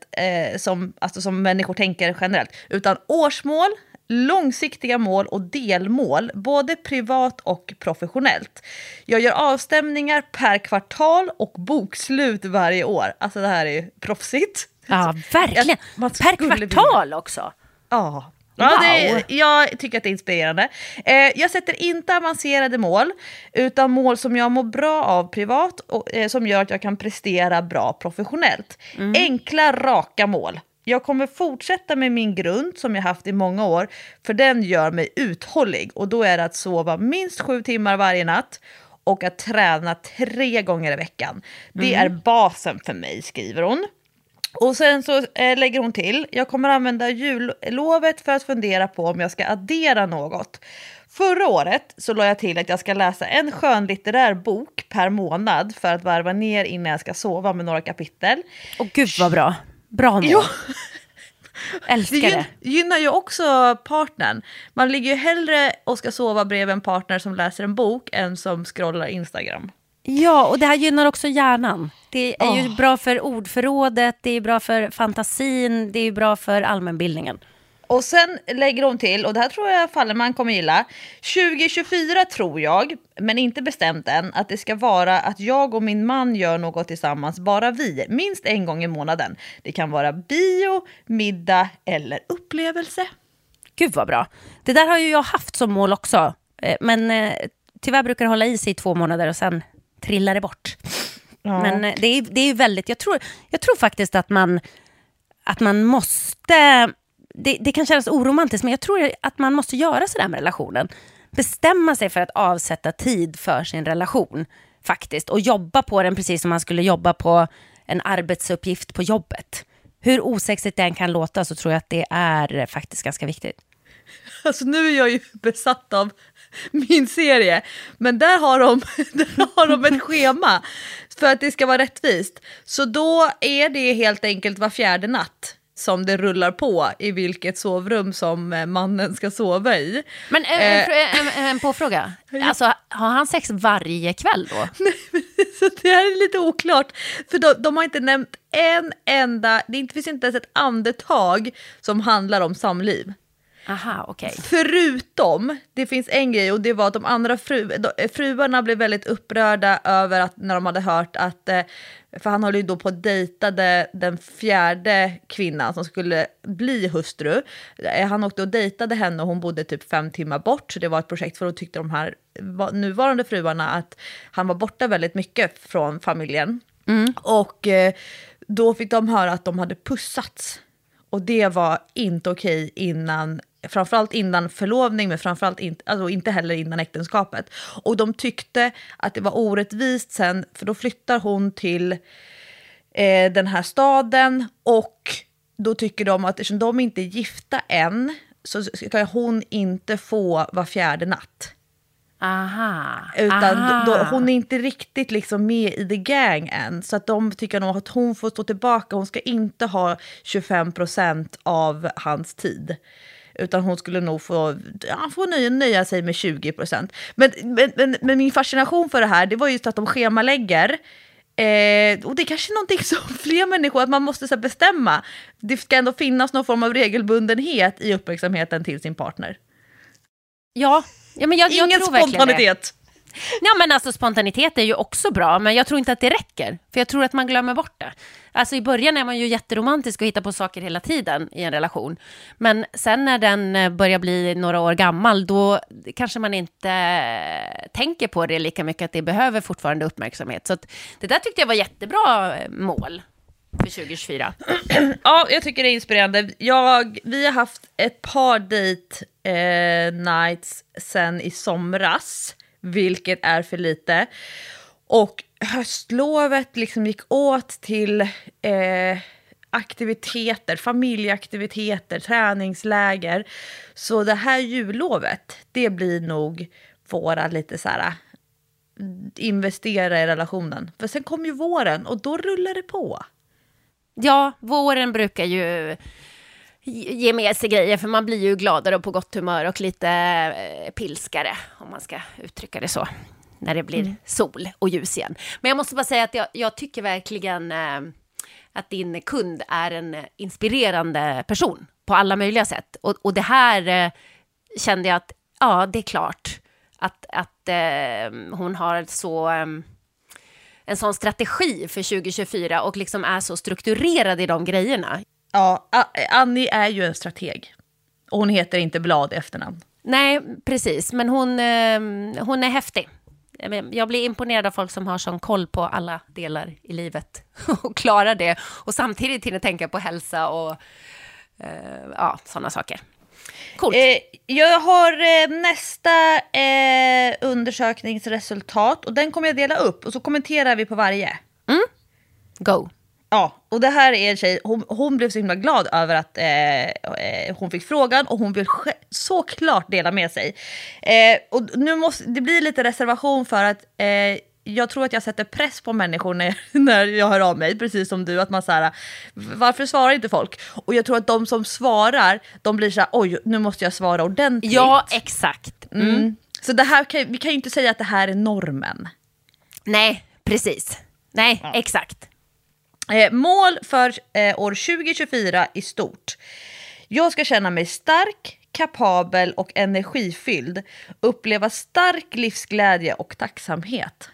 som, alltså, som människor tänker generellt. Utan årsmål, långsiktiga mål och delmål, både privat och professionellt. Jag gör avstämningar per kvartal och bokslut varje år. Alltså det här är proffsigt. Ja, verkligen. per kvartal också. Ja, Ja, wow. det, jag tycker att det är inspirerande. Eh, jag sätter inte avancerade mål, utan mål som jag mår bra av privat och eh, som gör att jag kan prestera bra professionellt. Mm. Enkla, raka mål. Jag kommer fortsätta med min grund som jag haft i många år, för den gör mig uthållig. Och då är det att sova minst sju timmar varje natt och att träna tre gånger i veckan. Det mm. är basen för mig, skriver hon. Och sen så eh, lägger hon till, jag kommer använda jullovet för att fundera på om jag ska addera något. Förra året så la jag till att jag ska läsa en skönlitterär bok per månad för att varva ner innan jag ska sova med några kapitel. Och gud vad bra. Bra mål. Ja. Älskar det. Det gynnar ju också partnern. Man ligger ju hellre och ska sova bredvid en partner som läser en bok än som scrollar Instagram. Ja, och det här gynnar också hjärnan. Det är oh. ju bra för ordförrådet, det är bra för fantasin, det är bra för allmänbildningen. Och sen lägger hon till, och det här tror jag Fallerman kommer gilla. 2024 tror jag, men inte bestämt än, att det ska vara att jag och min man gör något tillsammans, bara vi, minst en gång i månaden. Det kan vara bio, middag eller upplevelse. Gud vad bra. Det där har ju jag haft som mål också. Eh, men eh, tyvärr brukar det hålla i sig i två månader och sen trillar det bort. Ja. Men eh, det är, det är väldigt, jag tror, jag tror faktiskt att man, att man måste det, det kan kännas oromantiskt, men jag tror att man måste göra sådär med relationen. Bestämma sig för att avsätta tid för sin relation faktiskt och jobba på den precis som man skulle jobba på en arbetsuppgift på jobbet. Hur osexigt det än kan låta så tror jag att det är faktiskt ganska viktigt. Alltså nu är jag ju besatt av min serie, men där har de, där har de ett schema för att det ska vara rättvist. Så då är det helt enkelt var fjärde natt som det rullar på i vilket sovrum som eh, mannen ska sova i. Men en, Eh. en, en, en påfråga. Alltså, har han sex varje kväll då? Så det här är lite oklart. För de, de har inte nämnt en enda, det finns inte ens ett andetag som handlar om samliv. Aha, okej. Förutom, det finns en grej och det var att de andra fru, eh, fruarna blev väldigt upprörda över att när de hade hört att, eh, för han höll ju då på att dejtade den fjärde kvinnan som skulle bli hustru. Eh, Han åkte och dejtade henne och hon bodde typ fem timmar bort, så det var ett projekt för då tyckte de här va- nuvarande fruarna att han var borta väldigt mycket från familjen. Och eh, då fick de höra att de hade pussats. Och det var inte okej innan, framförallt innan förlovning, men framförallt inte, alltså inte heller innan äktenskapet. Och de tyckte att det var orättvist sen, för då flyttar hon till eh, den här staden och då tycker de att eftersom de inte är gifta än så ska hon inte få var fjärde natt. Aha. Utan Aha. då, hon är inte riktigt liksom med i the gang än. Så att de tycker nog att hon får stå tillbaka. Hon ska inte ha 25% av hans tid. Utan hon skulle nog få, ja, få nöja, nöja sig med 20%. Men, men, men, men min fascination för det här, det var just att de schemalägger. Eh, och det är kanske någonting som fler människor, att man måste så här, bestämma. Det ska ändå finnas någon form av regelbundenhet i uppmärksamheten till sin partner. Ja, ja men jag, jag Ingen tror verkligen det. spontanitet. Ja, men alltså spontanitet är ju också bra, men jag tror inte att det räcker. För jag tror att man glömmer bort det. Alltså i början är man ju jätteromantisk och hittar på saker hela tiden i en relation. Men sen när den eh, börjar bli några år gammal, då kanske man inte eh, tänker på det lika mycket, att det behöver fortfarande uppmärksamhet. Så att det där tyckte jag var jättebra eh, mål för 2024. Ja, jag tycker det är inspirerande. Jag, vi har haft ett par date eh, nights sen i somras, vilket är för lite. Och höstlovet liksom gick åt till eh, aktiviteter, familjeaktiviteter, träningsläger. Så det här jullovet, det blir nog våra lite så här mm, investera i relationen. För sen kommer ju våren och då rullar det på. Ja, våren brukar ju ge med sig grejer, för man blir ju gladare och på gott humör och lite eh, pilskare, om man ska uttrycka det så, när det blir sol och ljus igen. Men jag måste bara säga att jag, jag tycker verkligen eh, att din kund är en inspirerande person på alla möjliga sätt. Och, och det här eh, kände jag att, ja, det är klart att, att hon har så... En sån strategi för 2024 och liksom är så strukturerad i de grejerna. Ja, Annie är ju en strateg. Och hon heter inte Blad i efternamn. Nej, precis, men hon, eh, hon är häftig. Jag blir imponerad av folk som har sån koll på alla delar i livet och klarar det och samtidigt hinner tänka på hälsa och eh, ja, sådana saker. Coolt. Eh, jag har eh, nästa undersökningsresultat och den kommer jag dela upp och så kommenterar vi på varje. Go. Ja, och det här är en tjej, hon, hon blev så himla glad över att eh, eh, hon fick frågan och hon vill såklart dela med sig. Eh, och nu måste, det blir lite reservation för att eh, jag tror att jag sätter press på människor när, när jag hör av mig, precis som du, att man så här, varför svarar inte folk? Och jag tror att de som svarar, de blir så här, oj, nu måste jag svara ordentligt. Ja, exakt. Mm. Så det här kan, vi kan ju inte säga att det här är normen. Nej, precis. Nej, exakt. Eh, mål för eh, år 2024 i stort. Jag ska känna mig stark, kapabel och energifylld. Uppleva stark livsglädje och tacksamhet.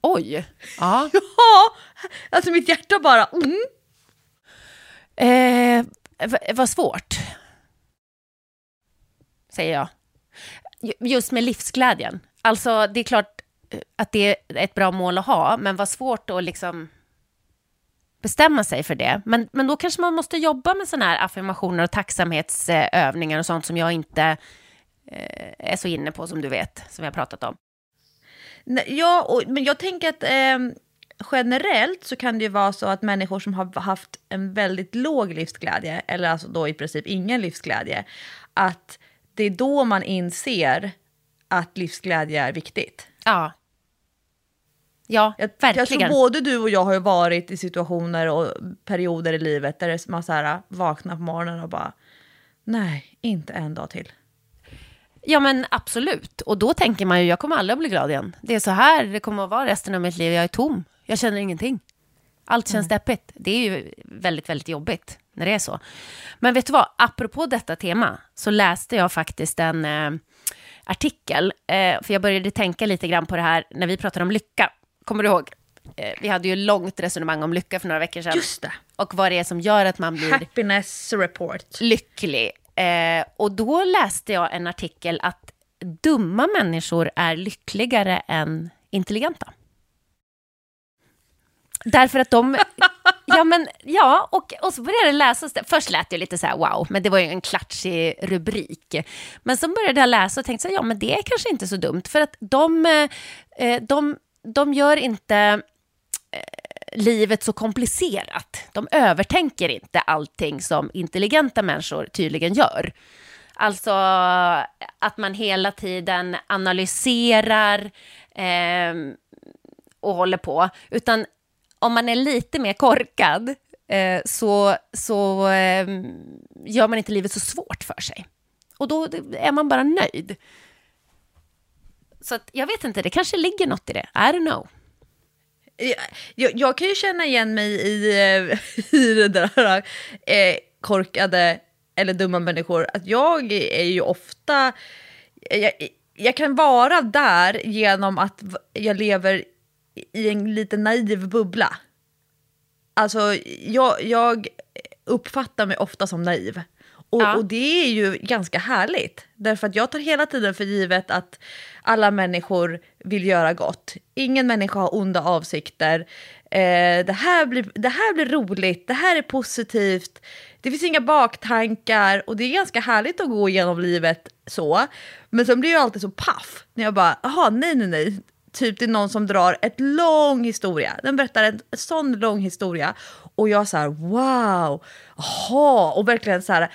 Oj. Ja. Ja, alltså mitt hjärta bara... Mm. Eh, vad svårt, säger jag. Ju- Just med livsglädjen. Alltså, det är klart eh, att det är ett bra mål att ha, men vad svårt att liksom bestämma sig för det. Men, men då kanske man måste jobba med sådana här affirmationer och tacksamhetsövningar och sånt som jag inte eh, är så inne på, som du vet, som vi har pratat om. Ja, och, men jag tänker att ehm, generellt så kan det ju vara så att människor som har haft en väldigt låg livsglädje, eller alltså då i princip ingen livsglädje, att det är då man inser att livsglädje är viktigt. Ja. Ja, Jag, verkligen. jag tror både du och jag har ju varit i situationer och perioder i livet där man så här, vaknar på morgonen och bara nej, inte en dag till. Ja men absolut. Och då tänker man ju, jag kommer aldrig att bli glad igen. Det är så här det kommer att vara resten av mitt liv. Jag är tom. Jag känner ingenting. Allt känns deppigt. Det är ju väldigt, väldigt jobbigt när det är så. Men vet du vad? Apropå detta tema så läste jag faktiskt en eh, artikel. Eh, för jag började tänka lite grann på det här när vi pratade om lycka. Kommer du ihåg? Eh, vi hade ju långt resonemang om lycka för några veckor sedan. Just det. Och vad det är som gör att man blir Happiness report. lycklig. Eh, och då läste jag en artikel att dumma människor är lyckligare än intelligenta. Därför att de... Ja, men, ja och, och så började jag läsa. Först lät det lite så här wow, men det var ju en klatschig rubrik. Men så började jag läsa och tänkte så här, ja, men det är kanske inte så dumt. För att de, eh, de, de gör inte eh, livet så komplicerat. De övertänker inte allting som intelligenta människor tydligen gör. Alltså att man hela tiden analyserar eh, och håller på. Utan om man är lite mer korkad eh, så, så eh, gör man inte livet så svårt för sig. Och då är man bara nöjd. Så att, jag vet inte, det kanske ligger något i det. I don't know. Jag, jag, kan ju känna igen mig i, eh, i det där eh, korkade eller dumma människor. Att jag är ju ofta... Jag, jag kan vara där genom att jag lever i en lite naiv bubbla. Alltså, jag, jag uppfattar mig ofta som naiv. Och, Ja. och det är ju ganska härligt. Därför att jag tar hela tiden för givet att alla människor vill göra gott. Ingen människa har onda avsikter. Eh, det, här blir, det här blir roligt, det här är positivt. Det finns inga baktankar och det är ganska härligt att gå igenom livet så. Men sen blir jag alltid så paff när jag bara, jaha, nej, nej, nej. Typ det är någon som drar ett lång historia. Den berättar en sån lång historia. Och jag så här, wow, jaha, och verkligen så här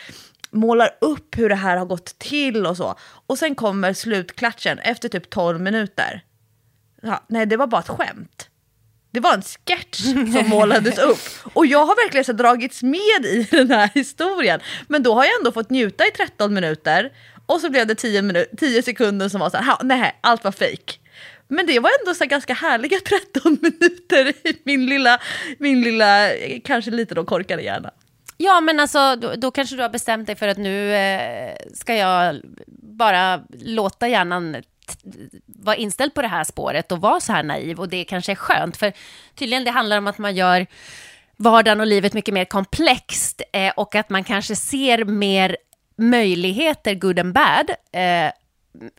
målar upp hur det här har gått till och så. Och sen kommer slutklatschen efter typ 12 minuter. Ja, nej, det var bara ett skämt. Det var en sketch som målades upp. Och jag har verkligen så dragits med i den här historien. Men då har jag ändå fått njuta i 13 minuter. Och så blev det 10, minu- 10 sekunder som var så här, "Ha, nej, allt var fake. Men det var ändå så ganska härliga 13 minuter i min lilla, min lilla, eh, kanske lite då korkade hjärna. Ja, men alltså då, då kanske du har bestämt dig för att nu eh, ska jag bara låta hjärnan vara inställd på det här spåret och vara så här naiv. Och det kanske är skönt för tydligen det handlar om att man gör vardagen och livet mycket mer komplext eh, och att man kanske ser mer möjligheter, good and bad, eh,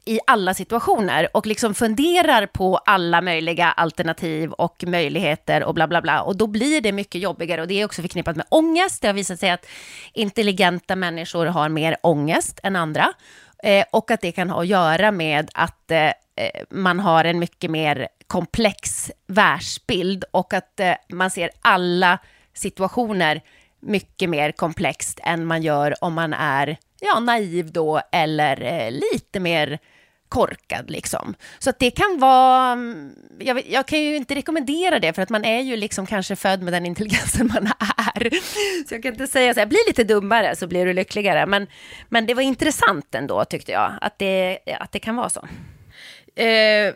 i alla situationer och liksom funderar på alla möjliga alternativ och möjligheter och bla bla bla. Och då blir det mycket jobbigare och det är också förknippat med ångest. Det har visat sig att intelligenta människor har mer ångest än andra eh, och att det kan ha att göra med att eh, eh man har en mycket mer komplex världsbild och att eh, man ser alla situationer mycket mer komplext än man gör om man är ja, naiv då eller eh, lite mer korkad liksom. Så att det kan vara, mm, jag, jag kan ju inte rekommendera det för att man är ju liksom kanske född med den intelligensen man är. Så jag kan inte säga så här, bli lite dummare så blir du lyckligare. Men, men det var intressant ändå tyckte jag, att det, att det kan vara så. eh,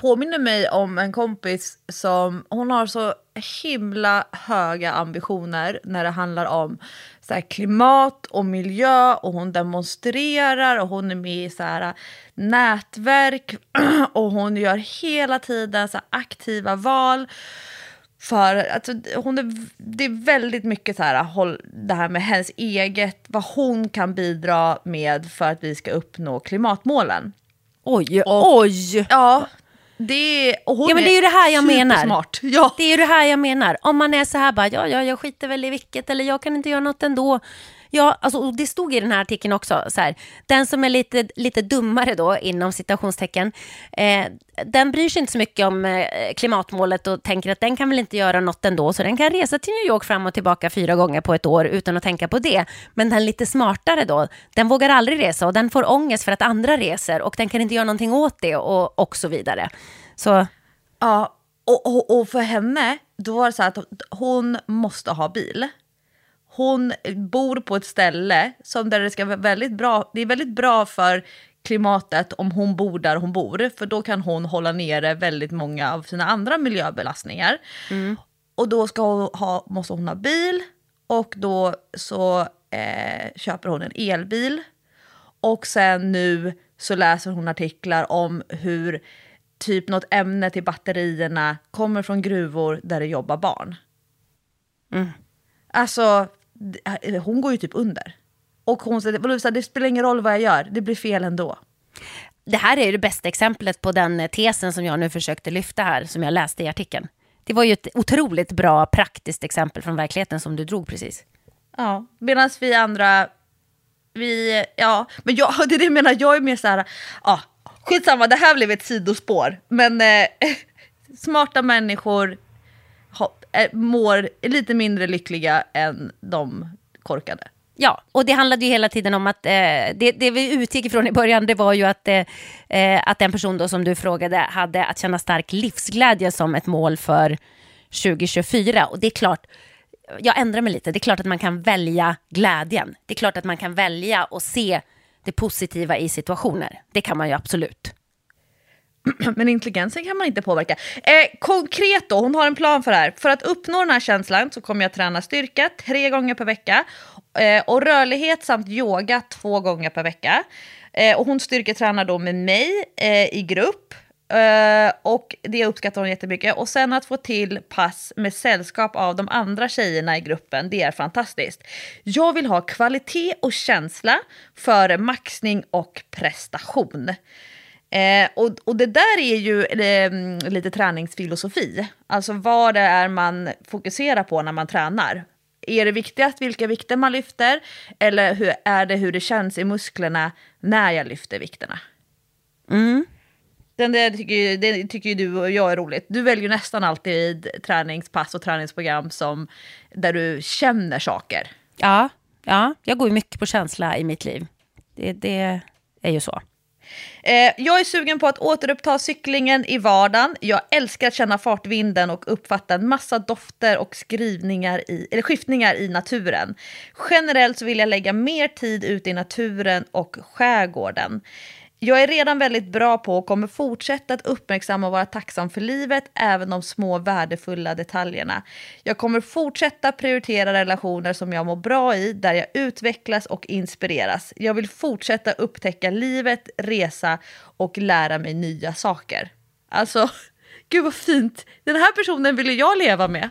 påminner mig om en kompis som, hon har så himla höga ambitioner när det handlar om så här, klimat och miljö och hon demonstrerar och hon är med i så här, nätverk och hon gör hela tiden så här, aktiva val. För alltså, hon är, det är väldigt mycket så här, håll, det här med hennes eget, vad hon kan bidra med för att vi ska uppnå klimatmålen. Oj, Och- oj! Ja, det, hon Ja, men det är ju det här jag menar. Ja. Det är ju det här jag menar. Om man är så här bara, ja, ja, jag skiter väl i vilket, eller jag kan inte göra något ändå. Ja, alltså, och det stod i den här artikeln också, så här, den som är lite, lite dummare då, inom citationstecken, eh, den bryr sig inte så mycket om eh, klimatmålet och tänker att den kan väl inte göra något ändå, så den kan resa till New York fram och tillbaka fyra gånger på ett år utan att tänka på det. Men den lite smartare då, den vågar aldrig resa och den får ångest för att andra reser och den kan inte göra någonting åt det och, och så vidare. Så Ja, Och, och, och för henne, då var det så här att hon måste ha bil. Hon bor på ett ställe som där det ska vara väldigt bra, det är väldigt bra för klimatet om hon bor där hon bor, för då kan hon hålla nere väldigt många av sina andra miljöbelastningar. Och då ska hon ha, måste hon ha bil och då så eh, köper hon en elbil. Och sen nu så läser hon artiklar om hur typ något ämne till batterierna kommer från gruvor där det jobbar barn. Alltså, d- hon går ju typ under. Och hon säger, det spelar ingen roll vad jag gör, det blir fel ändå. Det här är ju det bästa exemplet på den eh, tesen som jag nu försökte lyfta här, som jag läste i artikeln. Det var ju ett otroligt bra praktiskt exempel från verkligheten som du drog precis. Ja, medan vi andra, vi, ja, men jag, det är det jag menar, jag är mer så här, ja, skitsamma, det här blev ett sidospår, men eh, smarta människor ha, eh, Eh, mår lite mindre lyckliga än de korkade. Ja, och det handlade ju hela tiden om att eh, det, det vi utgick ifrån i början det var ju att, eh, eh att den person då som du frågade hade att känna stark livsglädje som ett mål för 2024. Och det är klart, jag ändrar mig lite, det är klart att man kan välja glädjen. Det är klart att man kan välja och se det positiva i situationer. Det kan man ju absolut. Men intelligensen kan man inte påverka. Eh, konkret då, hon har en plan för det här. För att uppnå den här känslan så kommer jag träna styrka tre gånger per vecka eh, och rörlighet samt yoga två gånger per vecka. Eh, och hon styrketränar då med mig eh, i grupp. Eh, och det uppskattar hon jättemycket. Och sen att få till pass med sällskap av de andra tjejerna i gruppen, det är fantastiskt. Jag vill ha kvalitet och känsla före maxning och prestation. Eh, och, och det där är ju eh, lite träningsfilosofi. Alltså vad det är man fokuserar på när man tränar. Är det viktigast vilka vikter man lyfter? Eller hur, är det hur det känns i musklerna när jag lyfter vikterna? Den där tycker, ju- det tycker ju du och jag är roligt. Du väljer ju nästan alltid träningspass och träningsprogram som, där du känner saker. Ja, ja, jag går ju mycket på känsla i mitt liv. Det, det är ju så. Eh, jag är sugen på att återuppta cyklingen i vardagen. Jag älskar att känna fartvinden och uppfatta en massa dofter och skrivningar i, eller skiftningar i naturen. Generellt så vill jag lägga mer tid ute i naturen och skärgården. Jag är redan väldigt bra på och kommer fortsätta att uppmärksamma och vara tacksam för livet, även de små värdefulla detaljerna. Jag kommer fortsätta prioritera relationer som jag mår bra i, där jag utvecklas och inspireras. Jag vill fortsätta upptäcka livet, resa och lära mig nya saker. Alltså, gud vad fint. Den här personen vill ju jag leva med.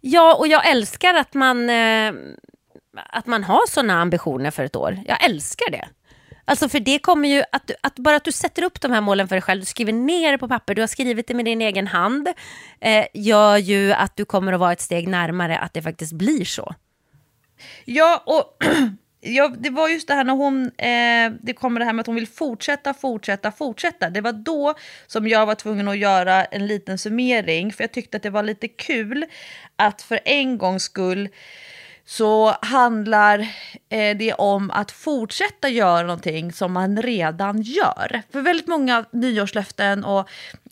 Ja, och jag älskar att man, eh, att man har såna ambitioner för ett år. Jag älskar det. Alltså för det kommer ju, att, att bara att du sätter upp de här målen för dig själv, du skriver ner det på papper, du har skrivit det med din egen hand, eh, gör ju att du kommer att vara ett steg närmare att det faktiskt blir så. Ja, och ja, det var just det här när hon, eh, det kommer det här med att hon vill fortsätta, fortsätta, fortsätta. Det var då som jag var tvungen att göra en liten summering, för jag tyckte att det var lite kul att för en gångs skull så handlar eh, det om att fortsätta göra någonting som man redan gör. För väldigt många nyårslöften och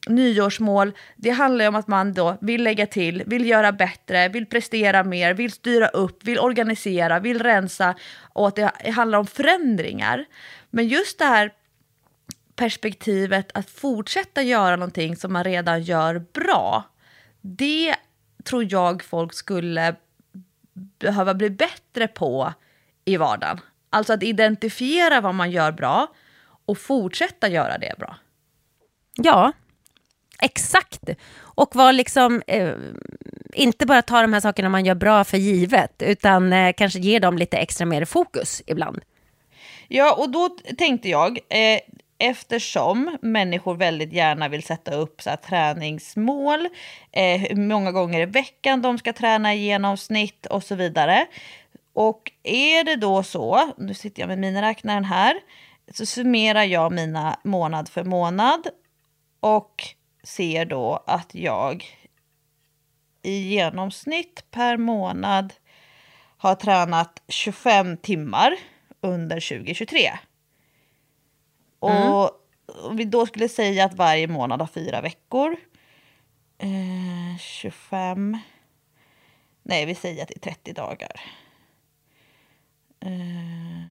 nyårsmål, det handlar ju om att man då vill lägga till, vill göra bättre, vill prestera mer, vill styra upp, vill organisera, vill rensa och att det handlar om förändringar. Men just det här perspektivet att fortsätta göra någonting som man redan gör bra, det tror jag folk skulle behöva bli bättre på i vardagen. Alltså att identifiera vad man gör bra och fortsätta göra det bra. Ja, exakt. Och var liksom, eh, inte bara ta de här sakerna man gör bra för givet, utan eh, kanske ge dem lite extra mer fokus ibland. Ja, och då tänkte jag, eh, eftersom människor väldigt gärna vill sätta upp så här, träningsmål, eh, hur många gånger i veckan de ska träna i genomsnitt och så vidare. Och är det då så, nu sitter jag med miniräknaren här, så summerar jag mina månad för månad och ser då att jag i genomsnitt per månad har tränat 25 timmar under 2023. Mm. Och om vi då skulle säga att varje månad har fyra veckor Eh, 25. Nej, vi säger att det är 30 dagar. Eh,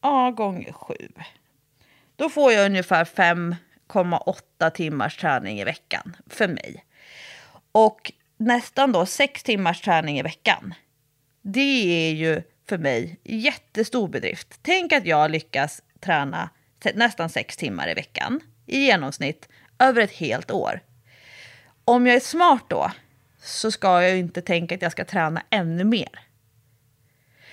ja, gånger 7. Då får jag ungefär 5,8 timmars träning i veckan för mig. Och nästan då 6 timmars träning i veckan. Det är ju för mig jättestor bedrift. Tänk att jag lyckas träna nästan 6 timmar i veckan i genomsnitt över ett helt år. Om jag är smart då så ska jag ju inte tänka att jag ska träna ännu mer.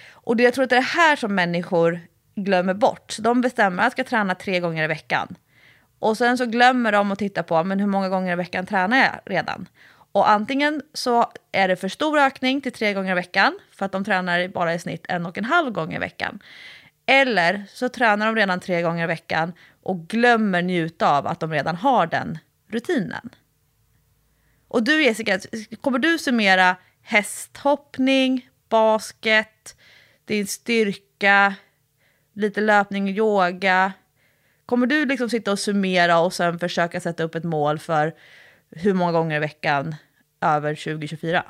Och det, jag tror att det är det här som människor glömmer bort. De bestämmer att jag ska träna tre gånger i veckan. Och sen så glömmer de att titta på men hur många gånger i veckan tränar jag redan. Och antingen så är det för stor ökning till tre gånger i veckan för att de tränar bara i snitt en och en halv gång i veckan. Eller så tränar de redan tre gånger i veckan och glömmer njuta av att de redan har den rutinen. Och du Jessica, kommer du summera hästhoppning, basket, din styrka, lite löpning och yoga? Kommer du liksom sitta och summera och sen försöka sätta upp ett mål för hur många gånger i veckan över 2024?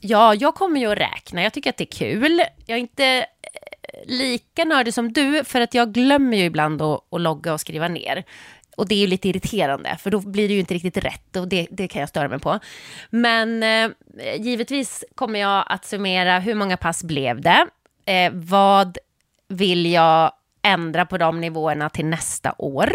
Ja, jag kommer ju att räkna. Jag tycker att det är kul. Jag är inte lika nördig som du, för att jag glömmer ju ibland att, att logga och skriva ner. Och det är ju lite irriterande, för då blir det ju inte riktigt rätt och det, det kan jag störa mig på. Men eh, givetvis kommer jag att summera hur många pass blev det? Eh, vad vill jag ändra på de nivåerna till nästa år?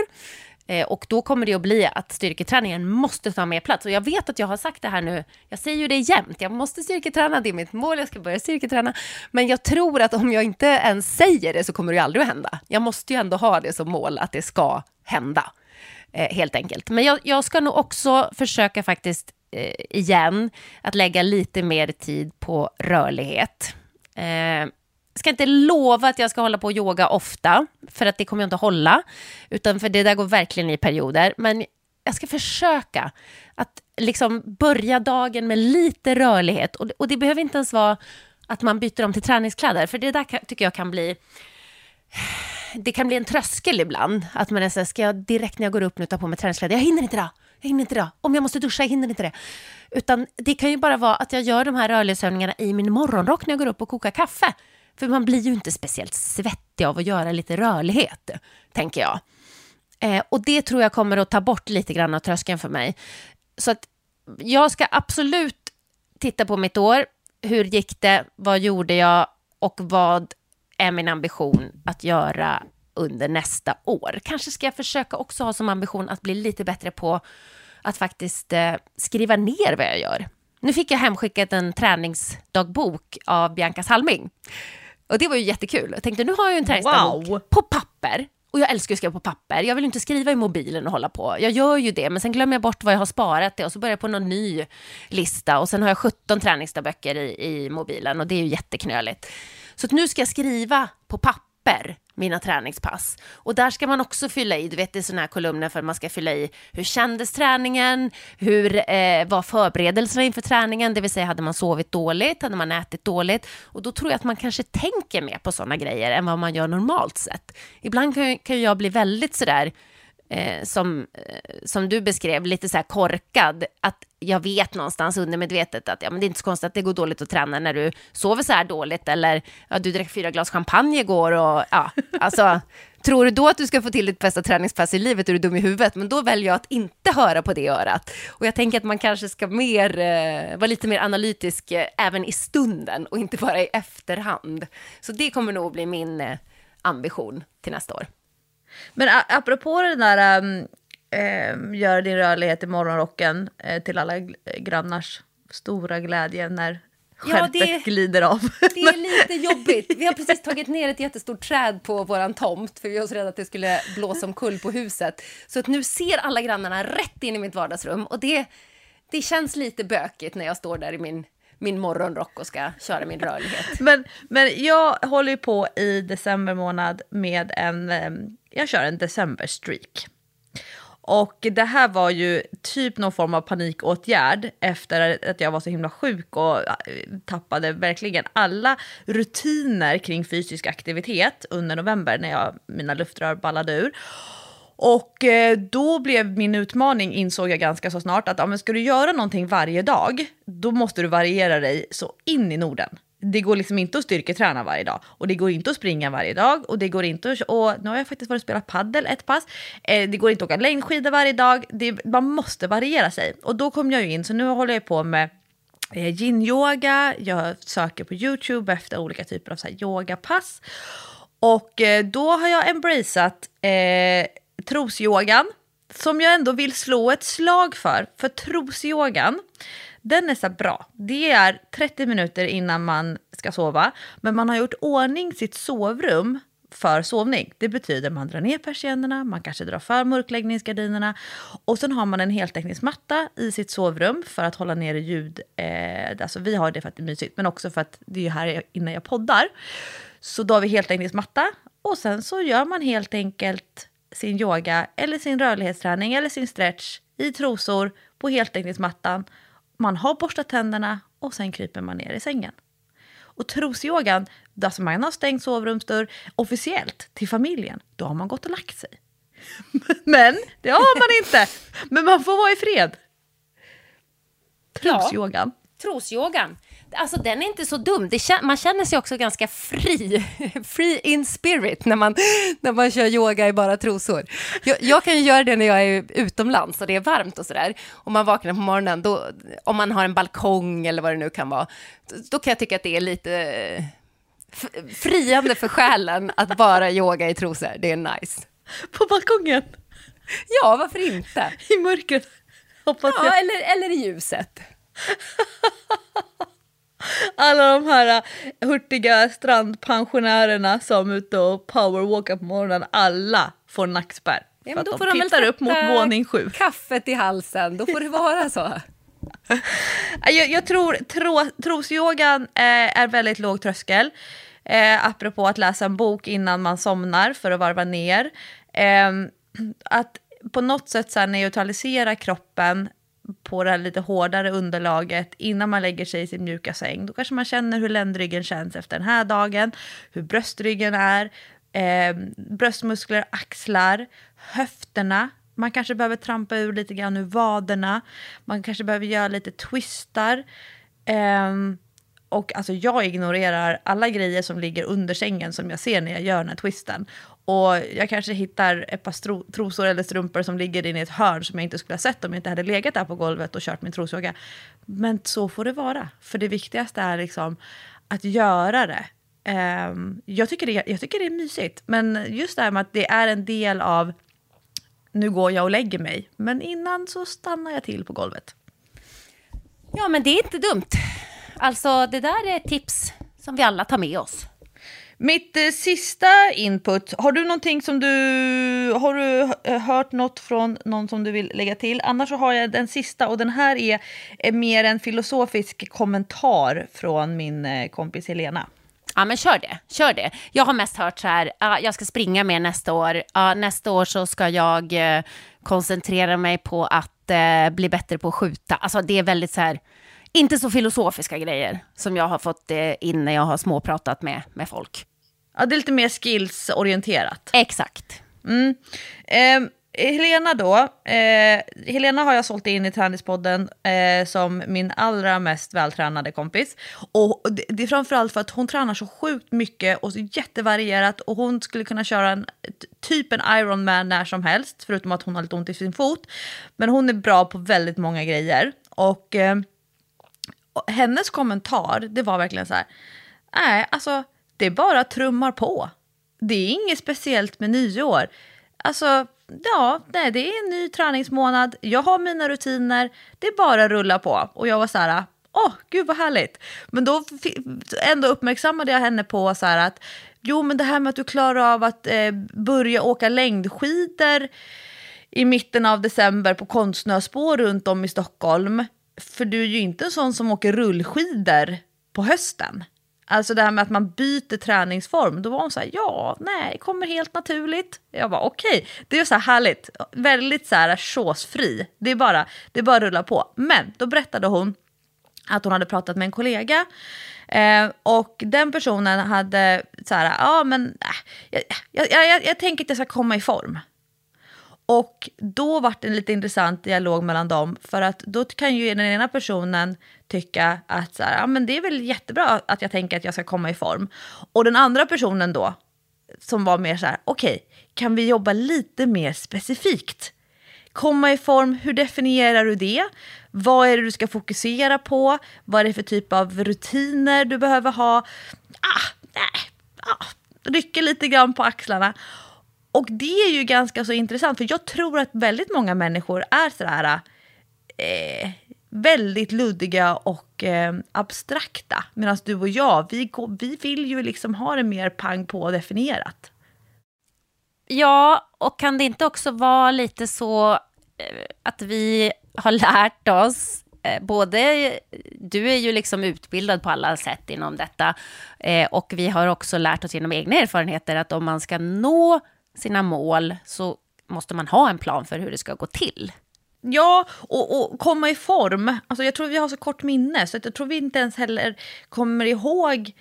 Eh, och då kommer det att bli att styrketräningen måste ta mer plats. Och jag vet att jag har sagt det här nu, jag säger ju det jämt, jag måste styrketräna, det är mitt mål, jag ska börja styrketräna. Men jag tror att om jag inte ens säger det så kommer det aldrig att hända. Jag måste ju ändå ha det som mål att det ska hända, eh, helt enkelt. Men jag, jag ska nog också försöka faktiskt eh, igen att lägga lite mer tid på rörlighet. Eh, ska inte lova att jag ska hålla på och yoga ofta, för att det kommer jag inte hålla, utan för det där går verkligen i perioder. Men jag ska försöka att liksom börja dagen med lite rörlighet. Och, och det behöver inte ens vara att man byter om till träningskläder, för det där kan, tycker jag kan bli det kan bli en tröskel ibland. Att man är så här, ska jag direkt när jag går upp nu ta på mig träningskläder? Jag hinner inte det. Jag hinner inte det. Om jag måste duscha, jag hinner inte det. Utan det kan ju bara vara att jag gör de här rörlighetsövningarna i min morgonrock när jag går upp och kokar kaffe. För man blir ju inte speciellt svettig av att göra lite rörlighet, tänker jag. Eh, och det tror jag kommer att ta bort lite grann av tröskeln för mig. Så att jag ska absolut titta på mitt år. Hur gick det? Vad gjorde jag? Och vad är min ambition att göra under nästa år? Kanske ska jag försöka också ha som ambition att bli lite bättre på att faktiskt eh, skriva ner vad jag gör. Nu fick jag hemskickat en träningsdagbok av Bianca Salming. Och det var ju jättekul. Jag tänkte nu har jag en träningsdagbok wow. på papper. Och jag älskar att skriva på papper. Jag vill inte skriva i mobilen och hålla på. Jag gör ju det, men sen glömmer jag bort vad jag har sparat det och så börjar jag på någon ny lista och sen har jag 17 träningsdagböcker i, i mobilen och det är ju jätteknöligt. Så nu ska jag skriva på papper mina träningspass. Och där ska man också fylla i, du vet det är sådana här kolumner för att man ska fylla i hur kändes träningen, hur eh, var förberedelserna inför träningen, det vill säga hade man sovit dåligt, hade man ätit dåligt och då tror jag att man kanske tänker mer på sådana grejer än vad man gör normalt sett. Ibland kan, kan jag bli väldigt sådär eh, som, eh, som du beskrev, lite så här korkad, att jag vet någonstans undermedvetet att ja, men det är inte så konstigt att det går dåligt att träna när du sover så här dåligt eller ja, du drack fyra glas champagne igår och ja, alltså Tror du då att du ska få till ditt bästa träningspass i livet är du dum i huvudet, men då väljer jag att inte höra på det örat. Och jag tänker att man kanske ska mer, eh, vara lite mer analytisk eh, även i stunden och inte bara i efterhand. Så det kommer nog bli min eh, ambition till nästa år. Men apropå den där um, um, gör din rörlighet i morgonrocken uh, till alla grannars stora glädje när skärpet ja, det, glider av. Det är lite jobbigt. Vi har precis tagit ner ett jättestort träd på vår tomt för vi var så rädda att det skulle blåsa omkull på huset. Så att nu ser alla grannarna rätt in i mitt vardagsrum och det, det känns lite bökigt när jag står där i min min morgonrock och ska köra min rörlighet. Men, men jag håller ju på i december månad med en, jag kör en decemberstreak. Och det här var ju typ någon form av panikåtgärd efter att jag var så himla sjuk och eh, tappade verkligen alla rutiner kring fysisk aktivitet under november när jag, mina luftrör ballade ur. Och eh, då blev min utmaning, insåg jag ganska så snart, att ja, men ska du göra någonting varje dag, då måste du variera dig så in i Norden. Det går liksom inte att styrketräna varje dag och det går inte att springa varje dag och det går inte att... Och nu har jag faktiskt varit och spelat paddel ett pass. Eh, det går inte att åka längdskidor varje dag. Det, man måste variera sig. Och då kom jag ju in, så nu håller jag på med eh, yin-yoga. Jag söker på YouTube efter olika typer av så här, yogapass. Och eh, då har jag embraceat eh, trosyogan som jag ändå vill slå ett slag för. För trosyogan, den är så bra. Det är 30 minuter innan man ska sova, men man har gjort ordning sitt sovrum för sovning. Det betyder man drar ner persiennerna, man kanske drar för mörkläggningsgardinerna och sen har man en heltäckningsmatta i sitt sovrum för att hålla nere ljud. Eh, alltså vi har det för att det är mysigt, men också för att det är här innan jag poddar. Så då har vi heltäckningsmatta och sen så gör man helt enkelt sin yoga eller sin rörlighetsträning eller sin stretch i trosor på heltäckningsmattan. Man har borstat tänderna och sen kryper man ner i sängen. Och trosyogan, alltså man har stängt sovrumsdörr officiellt till familjen, då har man gått och lagt sig. Men det har man inte. Men man får vara i fred. Trosyogan. Ja, trosyogan. Alltså den är inte så dum. Det, man känner sig också ganska fri, free in spirit när man, när man kör yoga i bara trosor. Jag, jag kan ju göra det när jag är utomlands och det är varmt och sådär. Om man vaknar på morgonen, då, om man har en balkong eller vad det nu kan vara, då kan jag tycka att det är lite friande för själen att bara yoga i trosor. Det är nice. På balkongen? Ja, varför inte? I mörkret, hoppas jag. Ja, eller, eller i ljuset. Alla de här äh, hurtiga strandpensionärerna som är ute och powerwalkar på morgonen, alla får nackspärr. Ja, för att de, de tittar upp mot våning sju. kaffet i halsen, då får det vara så. jag, jag, tror tro, trosyogan eh, är väldigt låg tröskel. Eh, apropå att läsa en bok innan man somnar för att varva ner. Eh, att på något sätt så neutralisera kroppen på det här lite hårdare underlaget innan man lägger sig i sin mjuka säng. Då kanske man känner hur ländryggen känns efter den här dagen, hur bröstryggen är, eh, bröstmuskler, axlar, höfterna. Man kanske behöver trampa ur lite grann ur vaderna. Man kanske behöver göra lite twistar. Eh, och alltså jag ignorerar alla grejer som ligger under sängen som jag ser när jag gör den här twisten. Och jag kanske hittar ett par trosor eller strumpor som ligger inne i ett hörn som jag inte skulle ha sett om jag inte hade legat där på golvet och kört min trosyoga. Men så får det vara. För det viktigaste är liksom att göra det. Um, jag, tycker det jag tycker det är mysigt. Men just det här med att det är en del av nu går jag och lägger mig. Men innan så stannar jag till på golvet. Ja, men det är inte dumt. Alltså, det där är ett tips som vi alla tar med oss. Mitt eh, sista input, har du någonting som du, har du eh, hört något från någon som du vill lägga till? Annars så har jag den sista och den här är, är mer en filosofisk kommentar från min eh, kompis Helena. Ja, men kör det. Kör det. Jag har mest hört så här, uh, jag ska springa mer nästa år. Uh, nästa år så ska jag uh, koncentrera mig på att uh, bli bättre på att skjuta. Alltså det är väldigt så här, inte så filosofiska grejer som jag har fått in när jag har småpratat med, med folk. Ja, det är lite mer skillsorienterat. Exakt. Mm. Eh, Helena då, eh, Helena har jag sålt in i Träningspodden eh, som min allra mest vältränade kompis. Och det, det är framförallt för att hon tränar så sjukt mycket och så jättevarierat och hon skulle kunna köra en, typ en Ironman när som helst, förutom att hon har lite ont i sin fot. Men hon är bra på väldigt många grejer. Och eh, hennes kommentar, det var verkligen så här, nej alltså det bara trummar på. Det är inget speciellt med nyår. Alltså, ja, nej, det är en ny träningsmånad. Jag har mina rutiner. Det är bara att rulla på. Och jag var så här, åh, oh, gud vad härligt. Men då ändå uppmärksammade jag henne på så här att, jo, men det här med att du klarar av att eh, börja åka längdskidor i mitten av december på konstsnöspår runt om i Stockholm. För du är ju inte en sån som åker rullskidor på hösten. Alltså det här med att man byter träningsform, då var hon så här, ja, nej, kommer helt naturligt. Jag var okej, okay. det är så här härligt, väldigt så här såsfri. Det är bara, det är bara att rulla på. Men då berättade hon att hon hade pratat med en kollega eh, och den personen hade så här, ja men äh, jag, jag, jag, jag tänker att jag ska komma i form. Och då var det en lite intressant dialog mellan dem, för att då kan ju den ena personen tycka att så här, ja, men det är väl jättebra att jag tänker att jag ska komma i form. Och den andra personen då, som var mer så här, okej, okay, kan vi jobba lite mer specifikt? Komma i form, hur definierar du det? Vad är det du ska fokusera på? Vad är det för typ av rutiner du behöver ha? Ah, nej, ah, rycker lite grann på axlarna. Och det är ju ganska så intressant, för jag tror att väldigt många människor är sådär eh, väldigt luddiga och eh, abstrakta. Medan du och jag, vi, vi vill ju liksom ha det mer pang på definierat. Ja, och kan det inte också vara lite så eh, att vi har lärt oss eh, Både du är ju liksom utbildad på alla sätt inom detta eh, och vi har också lärt oss genom egna erfarenheter att om man ska nå sina mål så måste man ha en plan för hur det ska gå till. Ja, och, och, komma i form. Alltså jag tror vi har så kort minne så jag tror vi inte ens heller kommer ihåg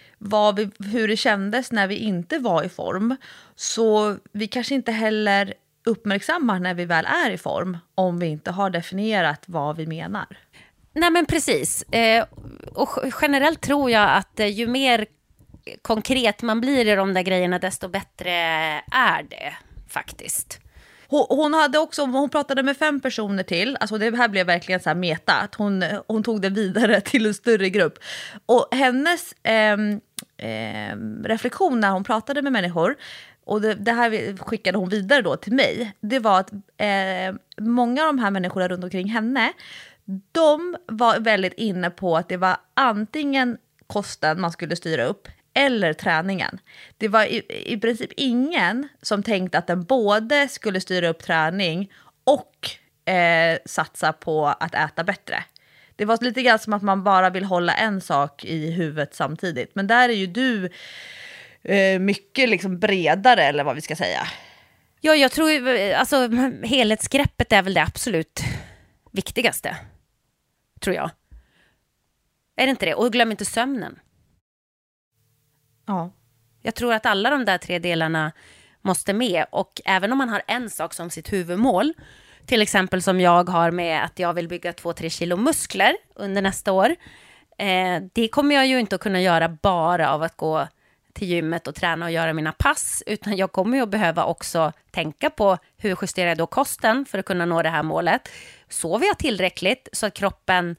vi, hur det kändes när vi inte var i form. Så vi kanske inte heller uppmärksammar när vi väl är i form om vi inte har definierat vad vi menar. Nej men precis. Eh, och generellt tror jag att eh, ju mer konkret man blir i de där grejerna, desto bättre är det faktiskt. Hon, hade också, hon pratade med fem personer till, alltså det här blev verkligen så här meta, att hon, hon tog det vidare till en större grupp. Och hennes eh, eh, reflektion när hon pratade med människor, och det, det, här skickade hon vidare då till mig, det var att eh, många av de här människorna runt omkring henne, de var väldigt inne på att det var antingen kosten man skulle styra upp eller träningen. Det var i, i princip ingen som tänkte att den både skulle styra upp träning och eh, satsa på att äta bättre. Det var lite grann som att man bara vill hålla en sak i huvudet samtidigt. Men där är ju du eh, mycket liksom bredare, eller vad vi ska säga. Ja, jag tror alltså helhetsgreppet är väl det absolut viktigaste. Tror jag. Är det inte det? Och glöm inte sömnen. Ja. Jag tror att alla de där tre delarna måste med. Och även om man har en sak som sitt huvudmål, till exempel som jag har med att jag vill bygga 2-3 kilo muskler under nästa år. Eh, det kommer jag ju inte att kunna göra bara av att gå till gymmet och träna och göra mina pass, utan jag kommer ju att behöva också tänka på hur justerar jag då kosten för att kunna nå det här målet. Sover jag tillräckligt så att kroppen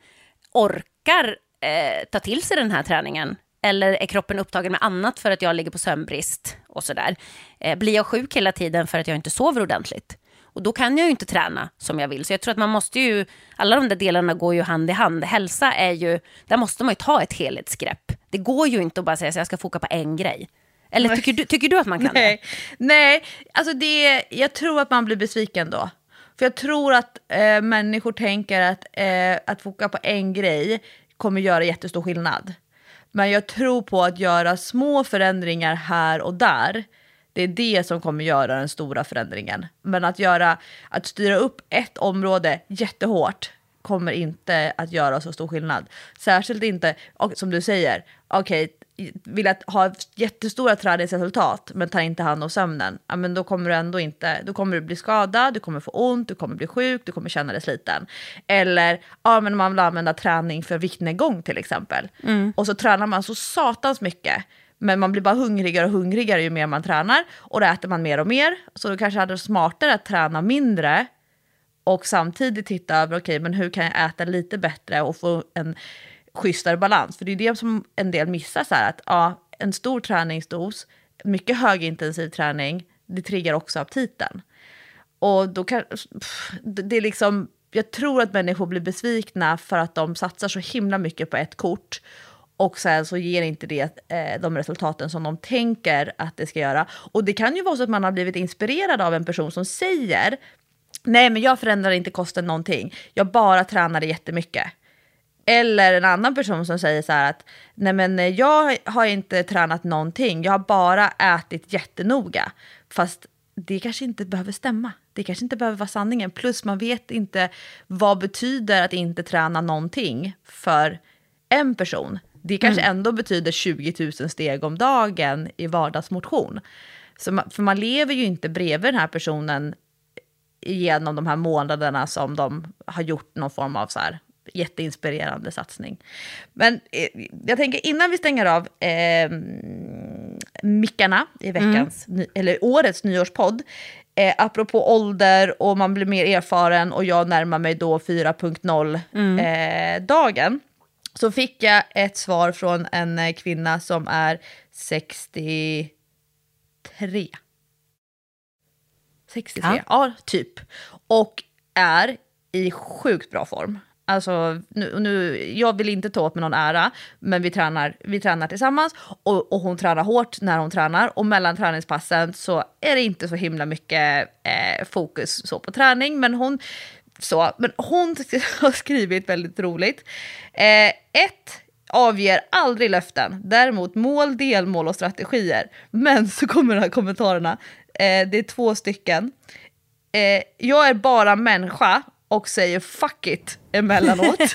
orkar eh, ta till sig den här träningen? Eller är kroppen upptagen med annat för att jag ligger på sömnbrist och sådär? Eh, blir jag sjuk hela tiden för att jag inte sover ordentligt? Och då kan jag ju inte träna som jag vill. Så jag tror att man måste ju, alla de där delarna går ju hand i hand. Hälsa är ju, där måste man ju ta ett helhetsgrepp. Det går ju inte att bara säga att jag ska foka på en grej. Eller tycker du, tycker du att man kan Nej. det? Nej, alltså det, jag tror att man blir besviken då. För jag tror att eh, människor tänker att, eh, att foka på en grej kommer göra jättestor skillnad. Men jag tror på att göra små förändringar här och där. Det är det som kommer göra den stora förändringen. Men att, göra, att styra upp ett område jättehårt kommer inte att göra så stor skillnad. Särskilt inte, som du säger, okej, okay, vill att ha jättestora träningsresultat men tar inte hand om sömnen, ja, men då kommer du ändå inte, då kommer du bli skadad, du kommer få ont, du kommer bli sjuk, du kommer känna dig sliten. Eller ja, men man vill använda träning för viktnedgång till exempel. Mm. Och så tränar man så satans mycket. Men man blir bara hungrigare och hungrigare ju mer man tränar. Och då äter man mer och mer. Så då kanske hade det smartare att träna mindre och samtidigt titta över, okej, okay, men hur kan jag äta lite bättre och få en schysstare balans. För det är det som en del missar, så här, att ja, en stor träningsdos, mycket högintensiv träning, det triggar också aptiten. Och då kan, det är liksom, jag tror att människor blir besvikna för att de satsar så himla mycket på ett kort och sen så ger inte det eh, de resultaten som de tänker att det ska göra. Och det kan ju vara så att man har blivit inspirerad av en person som säger nej men jag förändrar inte kosten någonting, jag bara tränade jättemycket. Eller en annan person som säger så här att nej men jag har inte tränat någonting, jag har bara ätit jättenoga. Fast det kanske inte behöver stämma. Det kanske inte behöver vara sanningen. Plus man vet inte vad betyder att inte träna någonting för en person. Det kanske mm. ändå betyder 20 000 steg om dagen i vardagsmotion. Så man, för man lever ju inte bredvid den här personen genom de här månaderna som de har gjort någon form av så här jätteinspirerande satsning. Men eh, jag tänker innan vi stänger av eh, mickarna i veckans, ny, eller årets nyårspodd, eh, apropå ålder och man blir mer erfaren och jag närmar mig då 4.0-dagen, så fick jag ett svar från en eh, kvinna som är 63. 63, ja, Ja. typ. Och är i sjukt bra form. Alltså, nu, nu, jag vill inte ta åt mig någon ära, men vi tränar, vi tränar tillsammans och, och hon tränar hårt när hon tränar. Och mellan träningspassen så är det inte så himla mycket eh, fokus så på träning, men hon, så, men hon har skrivit väldigt roligt. Eh, ett, avger aldrig löften, däremot mål, delmål och strategier. Men så kommer de här kommentarerna, eh, det är två stycken. Eh, jag är bara människa och säger fuck it emellanåt.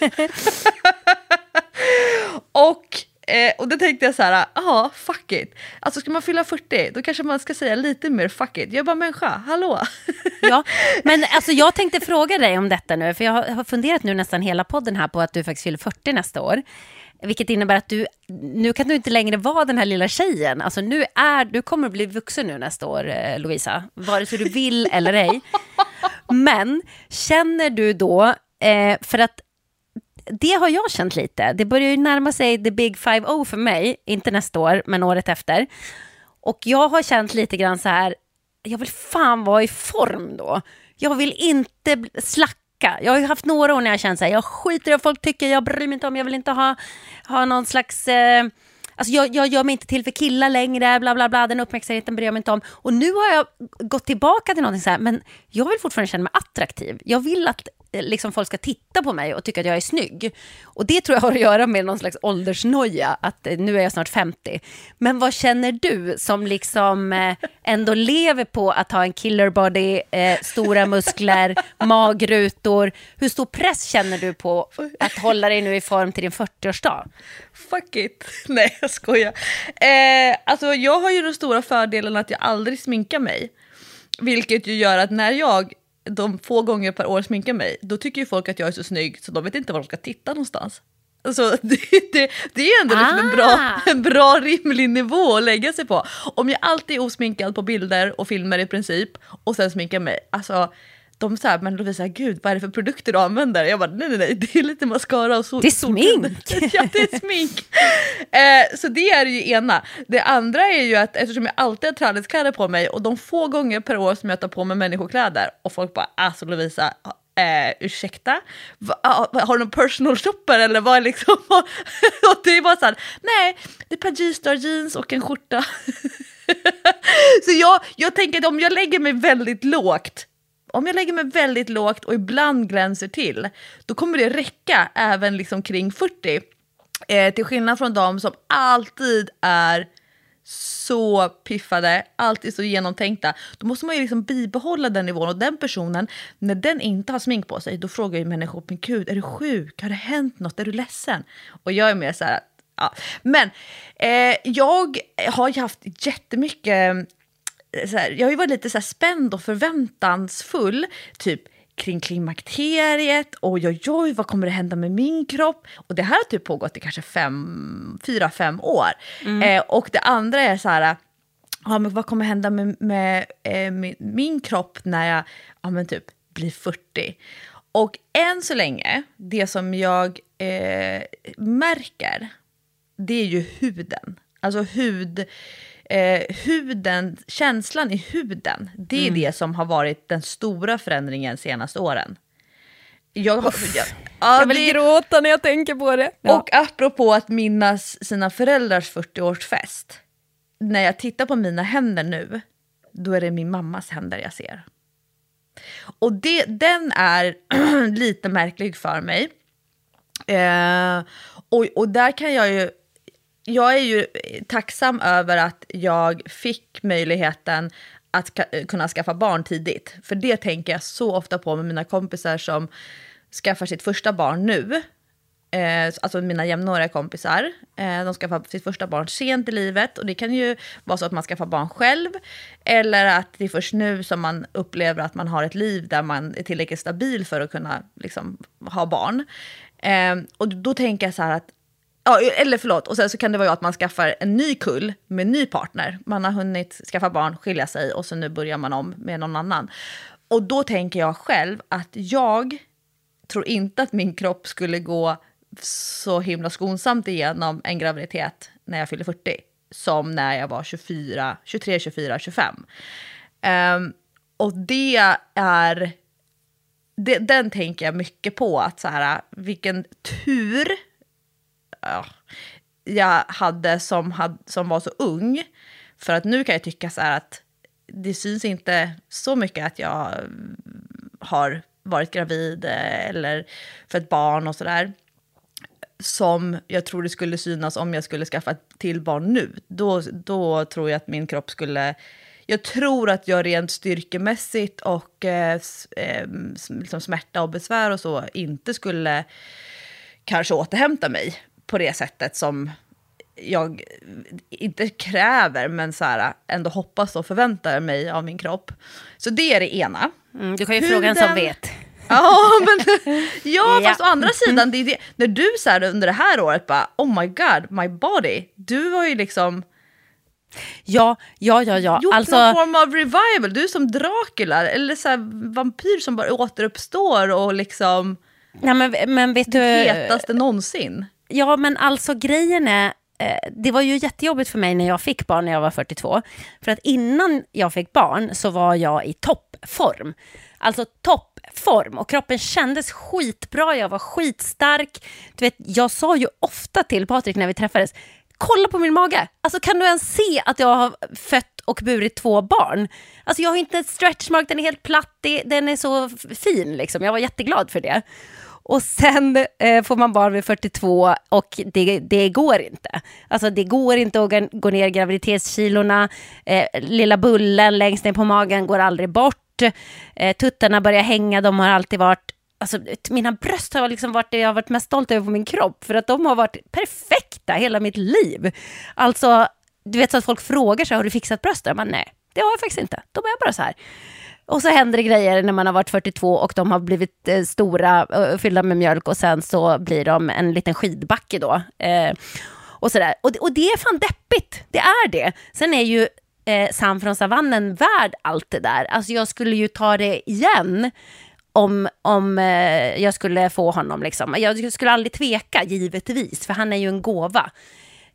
och, eh, och då tänkte jag så här, ja fuck it. Alltså ska man fylla 40 då kanske man ska säga lite mer fuck it. Jag är bara människa, hallå. Ja, men alltså jag tänkte fråga dig om detta nu, för jag har- har funderat nu nästan hela podden här på att du faktiskt fyller 40 nästa år. Vilket innebär att du, nu kan du inte längre vara den här lilla tjejen. Alltså nu är, du kommer att bli vuxen nu nästa år, eh, Lovisa. Vare sig du vill eller ej. Men känner du då, eh, för att det har jag känt lite. Det börjar ju närma sig the big 5-0 för mig, inte nästa år, men året efter. Och jag har känt lite grann så här, jag vill fan vara i form då. Jag vill inte slacka. Jag har ju haft några år när jag känt så här, jag skiter i vad folk tycker, jag bryr mig inte om, jag vill inte ha, ha någon slags... Eh, Alltså jag, jag gör mig inte till för killar längre, bla bla bla, den uppmärksamheten bryr jag mig inte om. Och nu har jag gått tillbaka till någonting så här, men jag vill fortfarande känna mig attraktiv. Jag vill att liksom, folk ska titta på mig och tycka att jag är snygg. Och det tror jag har att göra med någon slags åldersnoja, att eh, nu är jag snart 50. Men vad känner du som liksom eh, ändå lever på att ha en killer body, eh, stora muskler, magrutor. Hur stor press känner du på att hålla dig nu i form till din 40-årsdag? Fuck it. Nej, jag skojar. Eh, alltså, jag har ju den stora fördelen att jag aldrig sminkar mig. Vilket ju gör att när jag de få gånger per år sminkar mig, då tycker ju folk att jag är så snygg så de vet inte var de ska titta någonstans. Alltså, det, det, det är ändå liksom en, bra, Ah. en bra rimlig nivå att lägga sig på. Om jag alltid är osminkad på bilder och filmer i princip och sen sminkar mig, alltså de säger men Lovisa, gud vad är det för produkter du använder? Jag bara nej nej nej, det är lite mascara och sol. Det är solkräm." smink. ja det är smink. Eh, så det är det ju ena. Det andra är ju att eftersom jag alltid har träningskläder på mig och de få gånger per år som jag tar på mig människokläder och folk bara alltså Lovisa, Eh, ursäkta? Va, ah, har du någon personal shopper eller vad liksom? och det är bara såhär, nej, det är ett par G-star jeans och en skjorta. så jag, jag tänker att om jag lägger mig väldigt lågt, om jag lägger mig väldigt lågt och ibland glänser till, då kommer det räcka även liksom kring 40. Eh, till skillnad från de som alltid är så piffade, alltid så genomtänkta. Då måste man ju liksom bibehålla den nivån. Och den personen, när den inte har smink på sig, då frågar ju människor, men gud, är du sjuk? Har det hänt något? Är du ledsen? Och jag är mer så här, ja. Men eh, jag har ju haft jättemycket här, jag har ju varit lite så spänd och förväntansfull, typ kring klimakteriet, oj oj oj, vad kommer det hända med min kropp? Och det här har typ pågått i kanske fem, fyra, fem år. Eh, och det andra är så här, ja, men vad kommer hända med, med eh, min, min kropp när jag ja, men typ blir 40? Och än så länge, det som jag eh, märker, det är ju huden. Alltså hud, eh, huden, känslan i huden, det är det som har varit den stora förändringen senaste åren. Jag, har, jag, ja, jag vill det- gråta när jag tänker på det. och apropå att minnas sina föräldrars 40-årsfest. När jag tittar på mina händer nu, då är det min mammas händer jag ser. Och det, den är lite märklig för mig. Eh, och, och där kan jag ju... Jag är ju eh, tacksam över att jag fick möjligheten att ka- eh, kunna skaffa barn tidigt. För det tänker jag så ofta på med mina kompisar som skaffar sitt första barn nu. eh, alltså mina jämnåriga kompisar, eh, de skaffar sitt första barn sent i livet och det kan ju vara så att man skaffar barn själv eller att det är först nu som man upplever att man har ett liv där man är tillräckligt stabil för att kunna liksom, ha barn. Eh, och då tänker jag så här att Ja, eller förlåt, och sen så kan det vara att man skaffar en ny kull med en ny partner. Man har hunnit skaffa barn, skilja sig och så nu börjar man om med någon annan. Och då tänker jag själv att jag tror inte att min kropp skulle gå så himla skonsamt igenom en graviditet när jag fyller 40 som när jag var 24, 23, 24, 25. Um, och det är... Det, den tänker jag mycket på, att så här, vilken tur uh, jag hade som, had, som var så ung. För att nu kan jag tycka så här att det syns inte så mycket att jag har varit gravid eh, eller för ett barn och sådär som jag tror det skulle synas om jag skulle skaffa ett till barn nu. Då, då tror jag att min kropp skulle... Jag tror att jag rent styrkemässigt och eh, ehm, liksom smärta och besvär och så inte skulle kanske återhämta mig på det sättet som jag inte kräver, men så här, ändå hoppas och förväntar mig av min kropp. Så det är det ena. Mm, du kan ju Hur fråga en som vet. Ja, men, ja, fast å andra sidan, det är det, när du så här, under det här året bara oh my god, my body, du har ju liksom Ja, ja, ja. ja. Gjort alltså... någon form av revival, du är som Dracula, eller så här, vampyr som bara återuppstår och liksom... Ja, men, men vet du... Hetaste någonsin. Ja, men alltså grejen är, eh, det var ju jättejobbigt för mig när jag fick barn när jag var 42. För att innan jag fick barn så var jag i toppform. Alltså toppform och kroppen kändes skitbra, jag var skitstark. Du vet, jag sa ju ofta till Patrik när vi träffades, kolla på min mage. Alltså kan du ens se att jag har fött och burit två barn? Alltså jag har inte ett stretchmark, den är helt platt, den är så fin liksom. Jag var jätteglad för det. Och sen eh, får man barn vid 42 och det, det går inte. Alltså det går inte att gå ner graviditetskilorna. Eh, lilla bullen längst ner på magen går aldrig bort. Eh, tuttarna börjar hänga, de har alltid varit Alltså, mina bröst har liksom varit det jag har varit mest stolt över på min kropp, för att de har varit perfekta hela mitt liv. Alltså, du vet så att folk frågar sig, har du fixat brösten? Men nej, det har jag faktiskt inte. De är bara så här. Och så händer det grejer när man har varit 42 och de har blivit eh, stora, eh, fyllda med mjölk och sen så blir de en liten skidbacke då. Eh, och, sådär. Och, och det är fan deppigt, det är det. Sen är ju eh, Sam från savannen värd allt det där. Alltså jag skulle ju ta det igen om, om eh, jag skulle få honom. Liksom. Jag skulle aldrig tveka, givetvis, för han är ju en gåva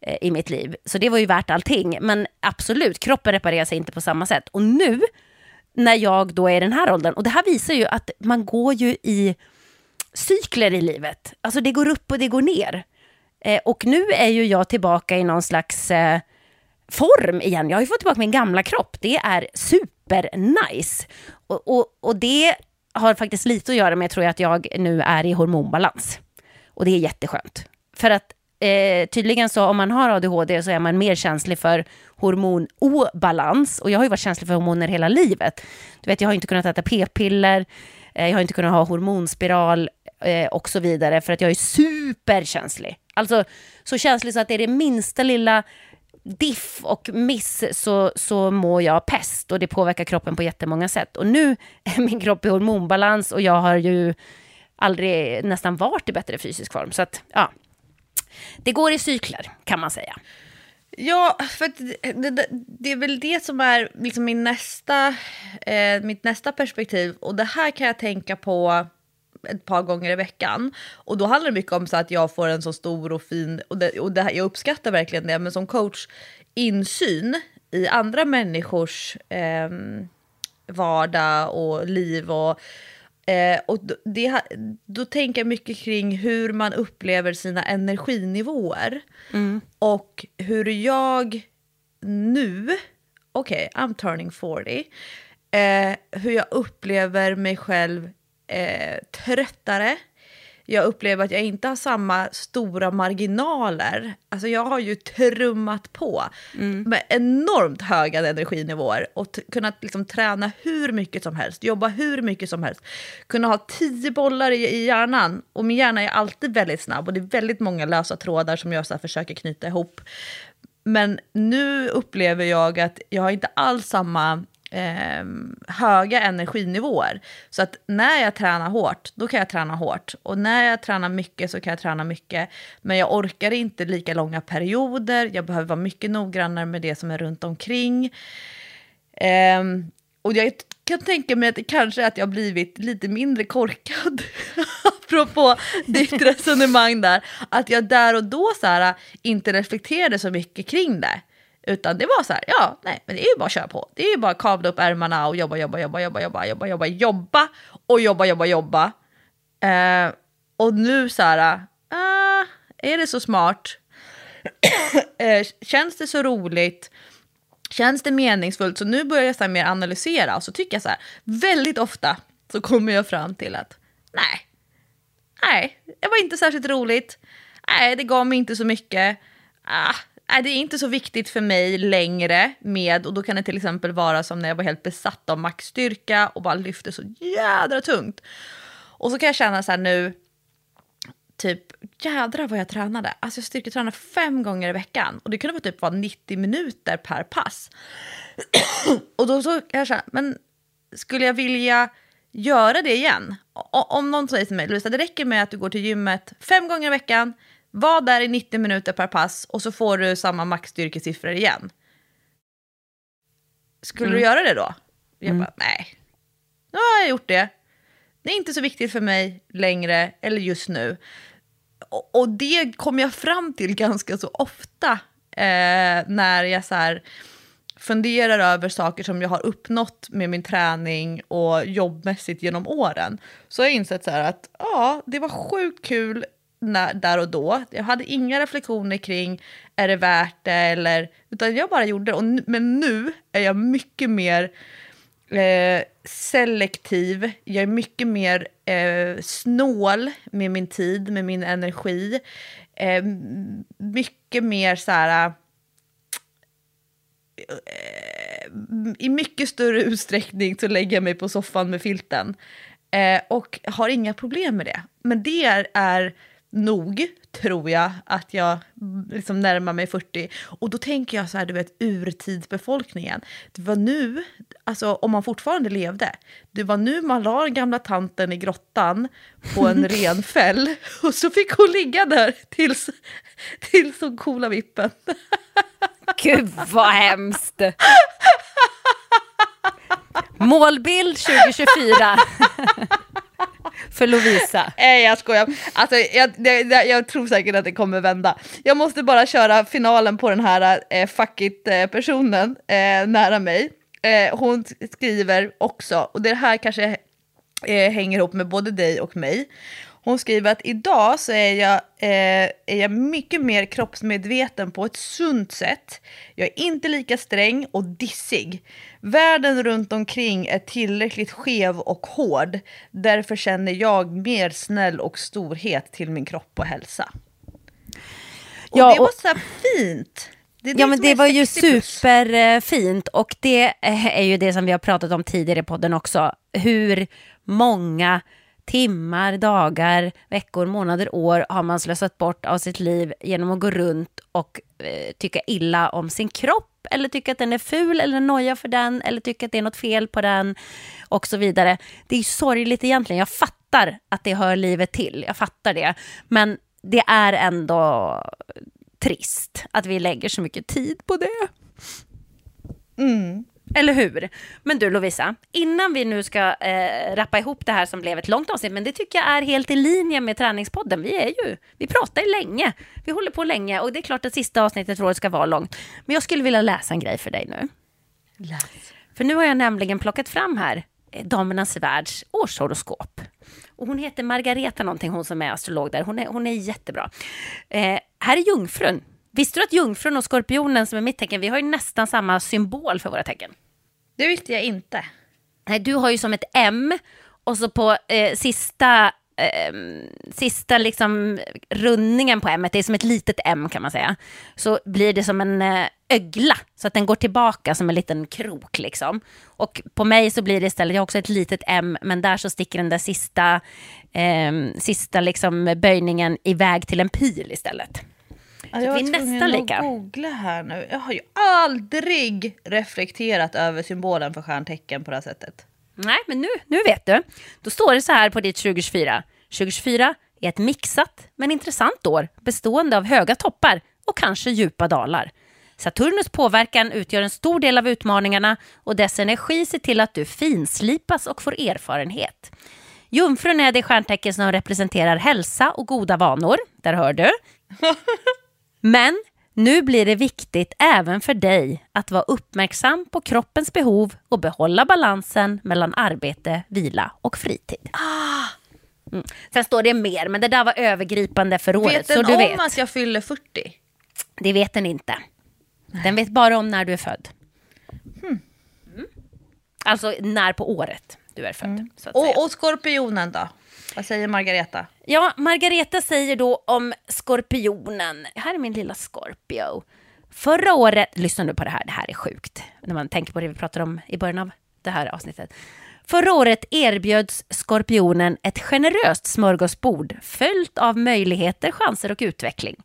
eh, i mitt liv. Så det var ju värt allting. Men absolut, kroppen reparerar sig inte på samma sätt. Och nu när jag då är i den här åldern. Och det här visar ju att man går ju i cykler i livet. Alltså det går upp och det går ner. Eh, och nu är ju jag tillbaka i någon slags eh, form igen. Jag har ju fått tillbaka min gamla kropp. Det är supernice. Och, och, och det har faktiskt lite att göra med, tror jag, att jag nu är i hormonbalans. Och det är jätteskönt. För att eh, tydligen så om man har ADHD så är man mer känslig för hormonobalans. Och jag har ju varit känslig för hormoner hela livet. Du vet, jag har inte kunnat äta p-piller, eh, jag har inte kunnat ha hormonspiral eh, och så vidare för att jag är superkänslig. Alltså så känslig så att det är det minsta lilla diff och miss så, så mår jag pest och det påverkar kroppen på jättemånga sätt. Och nu är min kropp i hormonbalans och jag har ju aldrig nästan varit i bättre fysisk form. Så att, ja, det går i cykler kan man säga. Ja, för det, det, det, är väl det som är liksom min nästa, eh, mitt nästa perspektiv. Och det här kan jag tänka på ett par gånger i veckan. Och då handlar det mycket om så att jag får en så stor och fin, och, det, och det jag uppskattar verkligen det, men som coach, insyn i andra människors eh, vardag och liv och Eh, och det, då tänker jag mycket kring hur man upplever sina energinivåer. Mm. Och hur jag nu, okej, okay, I'm turning 40, eh, hur jag upplever mig själv eh, tröttare. Jag upplever att jag inte har samma stora marginaler. Alltså jag har ju trummat på med enormt höga energinivåer och kunnat liksom träna hur mycket som helst, jobba hur mycket som helst. Kunna ha tio bollar i, i hjärnan och min hjärna är alltid väldigt snabb och det är väldigt många lösa trådar som jag så försöker knyta ihop. Men nu upplever jag att jag har inte alls samma eh, höga energinivåer. Så att när jag tränar hårt, då kan jag träna hårt. Och när jag tränar mycket så kan jag träna mycket. Men jag orkar inte lika långa perioder. Jag behöver vara mycket noggrannare med det som är runt omkring. Eh, och jag kan tänka mig att det kanske är att jag har blivit lite mindre korkad. Apropå ditt resonemang där. Att jag där och då så här, inte reflekterade så mycket kring det. Utan det var så här, ja, nej, men det är ju bara att köra på. Det är ju bara att kavla upp ärmarna och jobba, jobba, jobba, jobba, jobba, jobba, jobba, jobba och jobba, jobba, jobba. Eh, och nu så här, ah, är det så smart? eh, känns det så roligt? Känns det meningsfullt? Så nu börjar jag så här mer analysera och så tycker jag så här, väldigt ofta så kommer jag fram till att nej, nej, det var inte särskilt roligt. Nej, det gav mig inte så mycket. Ah, nej, det är inte så viktigt för mig längre med, och då kan det till exempel vara som när jag var helt besatt av maxstyrka och bara lyfte så jädra tungt. Och så kan jag känna så här nu, typ jädrar vad jag tränade. Alltså jag styrketränade fem gånger i veckan och det kunde vara typ vara 90 minuter per pass. och då så kan jag känna, men skulle jag vilja göra det igen? Om någon säger till mig, Lovisa, det räcker med att du går till gymmet fem gånger i veckan, var där i 90 minuter per pass och så får du samma maxstyrkesiffror igen. Skulle du göra det då? Jag bara, nej. Nu har jag gjort det. Det är inte så viktigt för mig längre, eller just nu. Och, och det kommer jag fram till ganska så ofta eh, när jag så här funderar över saker som jag har uppnått med min träning och jobbmässigt genom åren. Så har jag insett så här att ja, det var sjukt kul när, där och då. Jag hade inga reflektioner kring är det värt det eller utan jag bara gjorde det. Och, men nu är jag mycket mer eh, selektiv, jag är mycket mer eh, snål med min tid, med min energi. Eh, mycket mer så här... Eh, I mycket större utsträckning så lägger jag mig på soffan med filten. Eh, och har inga problem med det. Men det är, är nog, tror jag, att jag liksom närmar mig 40. Och då tänker jag så här, du vet, urtidsbefolkningen. Det var nu, alltså om man fortfarande levde, det var nu man la den gamla tanten i grottan på en renfäll och så fick hon ligga där tills, tills hon coola vippen. Gud vad hemskt! Målbild 2024. För Lovisa. Nej jag skojar. Alltså, jag, jag, jag tror säkert att det kommer vända. Jag måste bara köra finalen på den här eh, fuck it-personen eh, eh, nära mig. Eh, hon skriver också, och det här kanske eh, hänger ihop med både dig och mig. Hon skriver att idag så är jag, eh, är jag mycket mer kroppsmedveten på ett sunt sätt. Jag är inte lika sträng och dissig. Världen runt omkring är tillräckligt skev och hård. Därför känner jag mer snäll och storhet till min kropp och hälsa. Och Ja, det var och- så här fint. Det är Ja men det var ju 60 plus. superfint och det eh, är ju det som vi har pratat om tidigare i podden också. Hur många timmar, dagar, veckor, månader, år har man slösat bort av sitt liv genom att gå runt och eh, tycka illa om sin kropp eller tycka att den är ful eller noja för den eller tycka att det är något fel på den och så vidare. Det är ju sorgligt egentligen. Jag fattar att det hör livet till. Jag fattar det. Men det är ändå trist att vi lägger så mycket tid på det. Mm. Eller hur? Men du Lovisa, innan vi nu ska eh, rappa ihop det här som blev ett långt avsnitt, men det tycker jag är helt i linje med träningspodden. Vi är ju, vi pratar ju länge, vi håller på länge och det är klart att sista avsnittet för året ska vara långt. Men jag skulle vilja läsa en grej för dig nu. För nu har jag nämligen plockat fram här eh, Damernas Världs årshoroskop. Och hon heter Margareta någonting, hon som är astrolog där. Hon är, hon är jättebra. Eh, här är Jungfrun. Visste du att Jungfrun och Skorpionen som är mitt tecken, vi har ju nästan samma symbol för våra tecken. Det visste jag inte. Nej, du har ju som ett M och så på eh, sista eh, sista liksom rundningen på M, det är som ett litet M kan man säga, så blir det som en eh, ögla, så att den går tillbaka som en liten krok liksom. Och på mig så blir det istället, jag har också ett litet M, men där så sticker den där sista, eh, sista liksom böjningen iväg till en pil istället. Ja, jag vi är var tvungen nästan att lika. googla här nu. Jag har ju aldrig reflekterat över symbolen för stjärntecken på det här sättet. Nej, men nu, nu vet du. Då står det så här på ditt 2024. 2024 är ett mixat men intressant år bestående av höga toppar och kanske djupa dalar. Saturnus påverkan utgör en stor del av utmaningarna och dess energi ser till att du finslipas och får erfarenhet. Jungfrun är det stjärntecken som representerar hälsa och goda vanor. Där hör du. Men nu blir det viktigt även för dig att vara uppmärksam på kroppens behov och behålla balansen mellan arbete, vila och fritid. Mm. Sen står det mer, men det där var övergripande för året. vet så den du om vet. att jag fyller 40? Det vet den inte. Den vet bara om när du är född. Hmm. Mm. Alltså när på året du är född. Så. Mm. Och, och skorpionen då? Vad säger Margareta? Ja, Margareta säger då om skorpionen. Här är min lilla Scorpio. Förra året, lyssna nu på det här, det här är sjukt. När man tänker på det vi pratade om i början av det här avsnittet. Förra året erbjöds skorpionen ett generöst smörgåsbord följt av möjligheter, chanser och utveckling.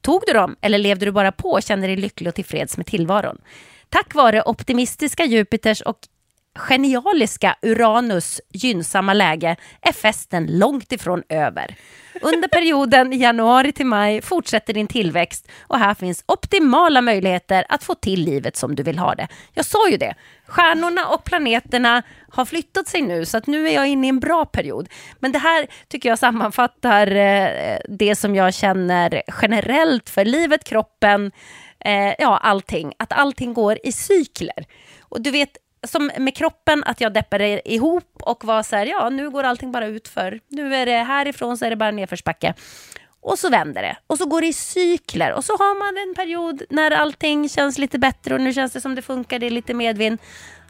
Tog du dem eller levde du bara på och kände dig lycklig och tillfreds med tillvaron? Tack vare optimistiska Jupiters och genialiska Uranus gynnsamma läge är festen långt ifrån över. Under perioden januari till maj fortsätter din tillväxt och här finns optimala möjligheter att få till livet som du vill ha det. Jag sa ju det, stjärnorna och planeterna har flyttat sig nu så att nu är jag inne i en bra period. Men det här tycker jag sammanfattar eh, det som jag känner generellt för livet, kroppen, eh, ja allting. Att allting går i cykler. Och du vet, som med kroppen, att jag deppade ihop och var så här, ja nu går allting bara ut för. Nu är det härifrån så är det bara nedförsbacke. Och så vänder det. Och så går det i cykler. Och så har man en period när allting känns lite bättre och nu känns det som det funkar, det är lite medvind.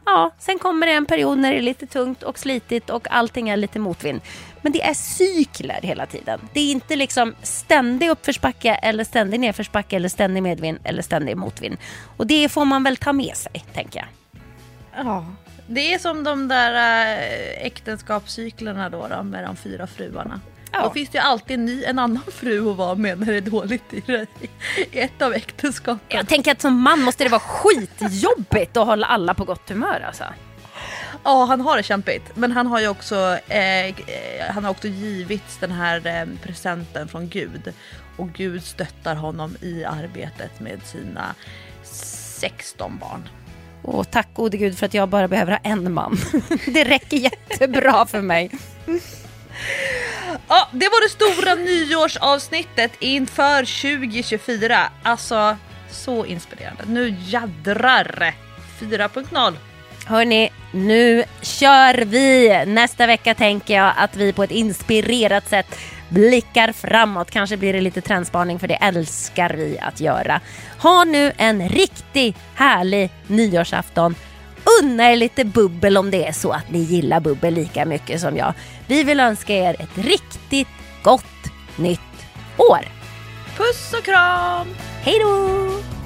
Ja, sen kommer det en period när det är lite tungt och slitigt och allting är lite motvind. Men det är cykler hela tiden. Det är inte liksom ständig uppförsbacke eller ständig nedförsbacke eller ständig medvind eller ständig motvind. Och det får man väl ta med sig, tänker jag. Ja. Det är som de där äh, äktenskapscyklerna då, då med de fyra fruarna. Ja. Då finns det ju alltid en, ny, en annan fru att vara med när det är dåligt i, det, i ett av äktenskapen. Jag tänker att som man måste det vara skitjobbigt att hålla alla på gott humör alltså. Ja, han har det kämpigt. Men han har ju också, eh, eh, han har också givits den här eh, presenten från Gud. Och Gud stöttar honom i arbetet med sina 16 barn. Och tack gode gud för att jag bara behöver ha en man. Det räcker jättebra för mig. Ja, det var det stora nyårsavsnittet inför 2024. Alltså, så inspirerande. Nu jädrar! 4.0. Hörni, nu kör vi! Nästa vecka tänker jag att vi på ett inspirerat sätt blickar framåt. Kanske blir det lite trendspaning för det älskar vi att göra. Ha nu en riktigt härlig nyårsafton. Unna er lite bubbel om det är så att ni gillar bubbel lika mycket som jag. Vi vill önska er ett riktigt gott nytt år. Puss och kram! Hej då!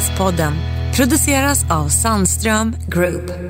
Träningspodden Produceras av Sandström Group.